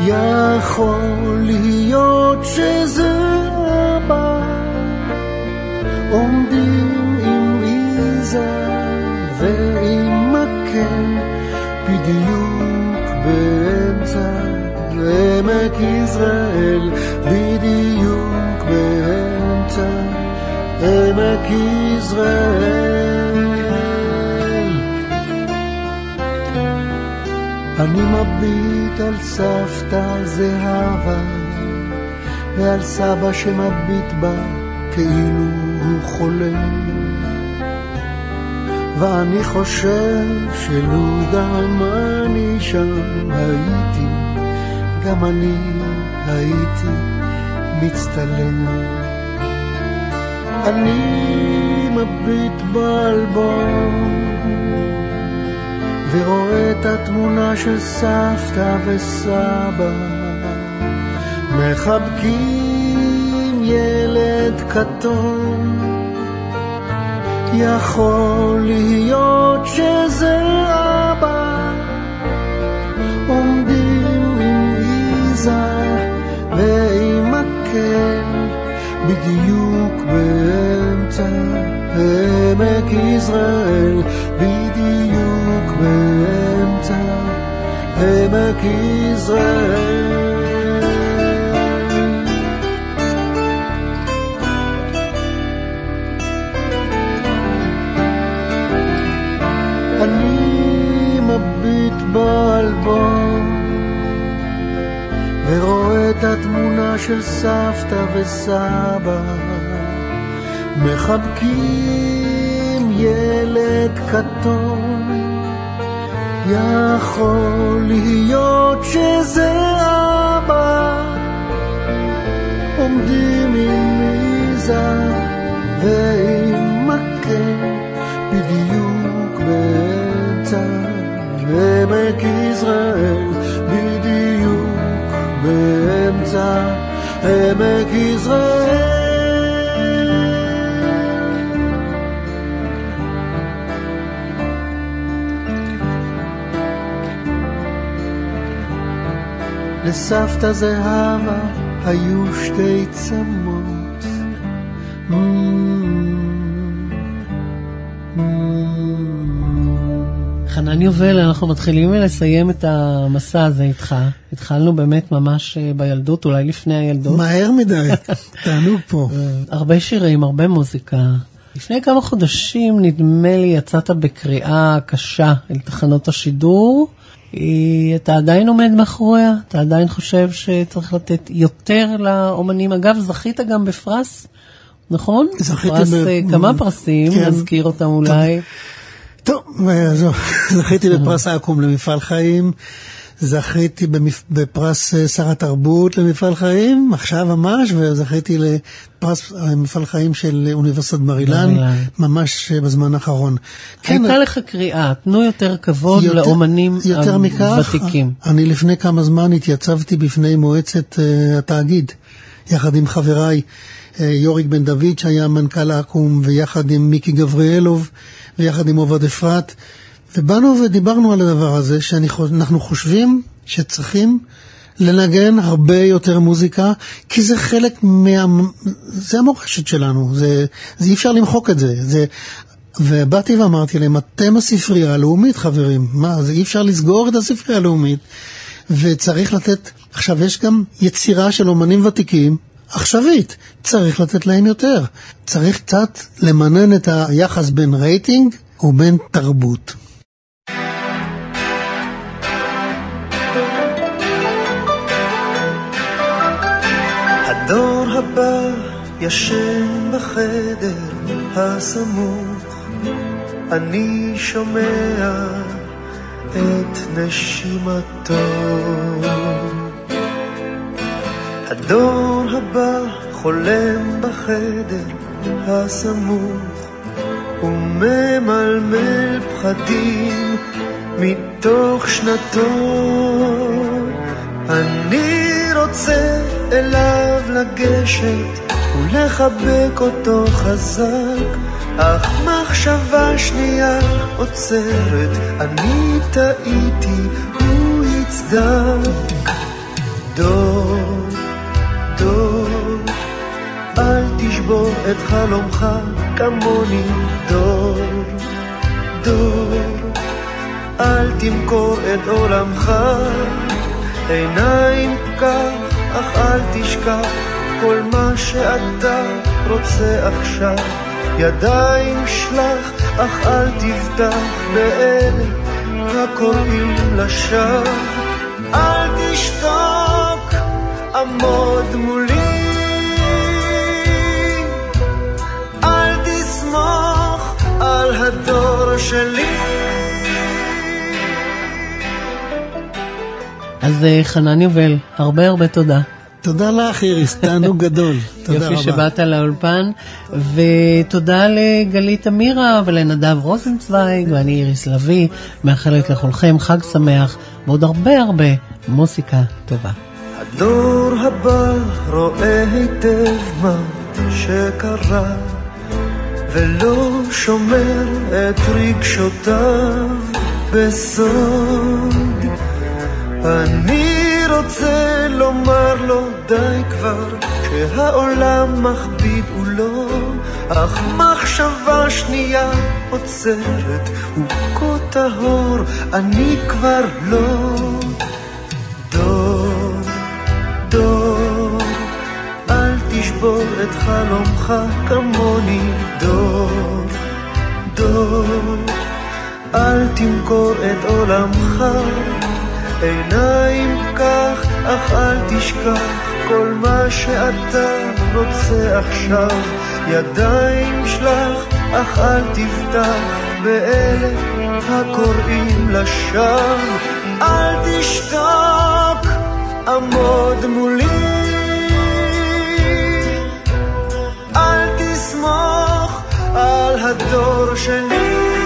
יכול להיות שזה אבא עומדים עם איזה ועם מקל עמק יזרעאל בדיוק באמצע עמק יזרעאל. אני מביט על סבתא זהבה ועל סבא שמביט בה כאילו הוא חולם ואני חושב שלו גם אני שם הייתי גם אני הייתי מצטלם. אני מביט באלבום ורואה את התמונה של סבתא וסבא. מחבקים ילד קטון. יכול להיות שזה אבא ועם מקל בדיוק באמצע עמק יזרעאל בדיוק באמצע עמק יזרעאל. אני מביט באלבום את התמונה של סבתא וסבא. מחבקים ילד קטון. יכול להיות שזה אבא. עומדים עם מיזה ועם מקל בדיוק באמצע עמק יזרעאל באמצע עמק יזרעאל לסבתא זהבה היו שתי צמות. Mm, mm. חנן יובל, אנחנו מתחילים לסיים את המסע הזה איתך. התחלנו באמת ממש אה, בילדות, אולי לפני הילדות. מהר מדי, תענוג פה. הרבה שירים, הרבה מוזיקה. לפני כמה חודשים, נדמה לי, יצאת בקריאה קשה אל תחנות השידור. אה, אתה עדיין עומד מאחוריה? אתה עדיין חושב שצריך לתת יותר לאומנים? אגב, זכית גם בפרס, נכון? זכיתי פרס, ב- אה, כמה פרסים, כן. נזכיר אותם אולי. טוב, אה, זהו, זכיתי בפרס אקו"ם למפעל חיים, זכיתי במפ... בפרס אה, שר התרבות למפעל חיים, עכשיו ממש, וזכיתי לפרס אה, מפעל חיים של אוניברסיטת בר אילן. ממש אה, בזמן האחרון. הייתה לך קריאה, תנו יותר כבוד יותר- לאומנים יותר מכך, הוותיקים. אני לפני כמה זמן התייצבתי בפני מועצת uh, התאגיד, יחד עם חבריי, יוריק בן דוד שהיה מנכ"ל אקו"ם, ויחד עם מיקי גבריאלוב, ויחד עם עובד אפרת, ובאנו ודיברנו על הדבר הזה, שאנחנו חושבים שצריכים לנגן הרבה יותר מוזיקה, כי זה חלק מה... זה המורשת שלנו, זה, זה אי אפשר למחוק את זה. זה ובאתי ואמרתי להם, אתם הספרייה הלאומית, חברים. מה, זה אי אפשר לסגור את הספרייה הלאומית. וצריך לתת, עכשיו יש גם יצירה של אומנים ותיקים, עכשווית, צריך לתת להם יותר. צריך קצת למנן את היחס בין רייטינג ובין תרבות. הבא ישן בחדר הסמוך, אני שומע את נשימתו. הדור הבא חולם בחדר הסמוך, וממלמל פחדים מתוך שנתו. אני רוצה אליו לגשת ולחבק אותו חזק, אך מחשבה שנייה עוצרת, אני טעיתי, הוא יצדק. דור, דור, אל תשבור את חלומך כמוני, דור, דור, אל תמכור את עולמך, עיניים כך, אך אל תשכח כל מה שאתה רוצה עכשיו. ידיים שלח, אך אל תבטח באלה הקוראים לשווא. אל תשתוק, עמוד מולי. אל תסמוך על הדור שלי. אז אה, חנן יובל, הרבה הרבה תודה. תודה לך, איריס, תענוג גדול. תודה יופי רבה. שבאת לאולפן, ותודה לגלית אמירה ולנדב רוזנצוויג, ואני איריס לביא, מאחלת לכולכם חג שמח, ועוד הרבה הרבה מוסיקה טובה. הדור הבא רואה היטב מה שקרה, ולא שומר את רגשותיו בסוד. אני רוצה לומר לו די כבר, שהעולם מכביד הוא לא, אך מחשבה שנייה עוצרת, הוא כה טהור, אני כבר לא. דור, דור, אל תשבור את חלומך כמוני, דור, דור, אל תמכור את עולמך, עיניים כך, אך אל תשכח כל מה שאתה רוצה עכשיו, ידיים שלח, אך אל תבטח באלה הקוראים לשווא, אל תשתוק, עמוד מולי. אל תסמוך על הדור שלי.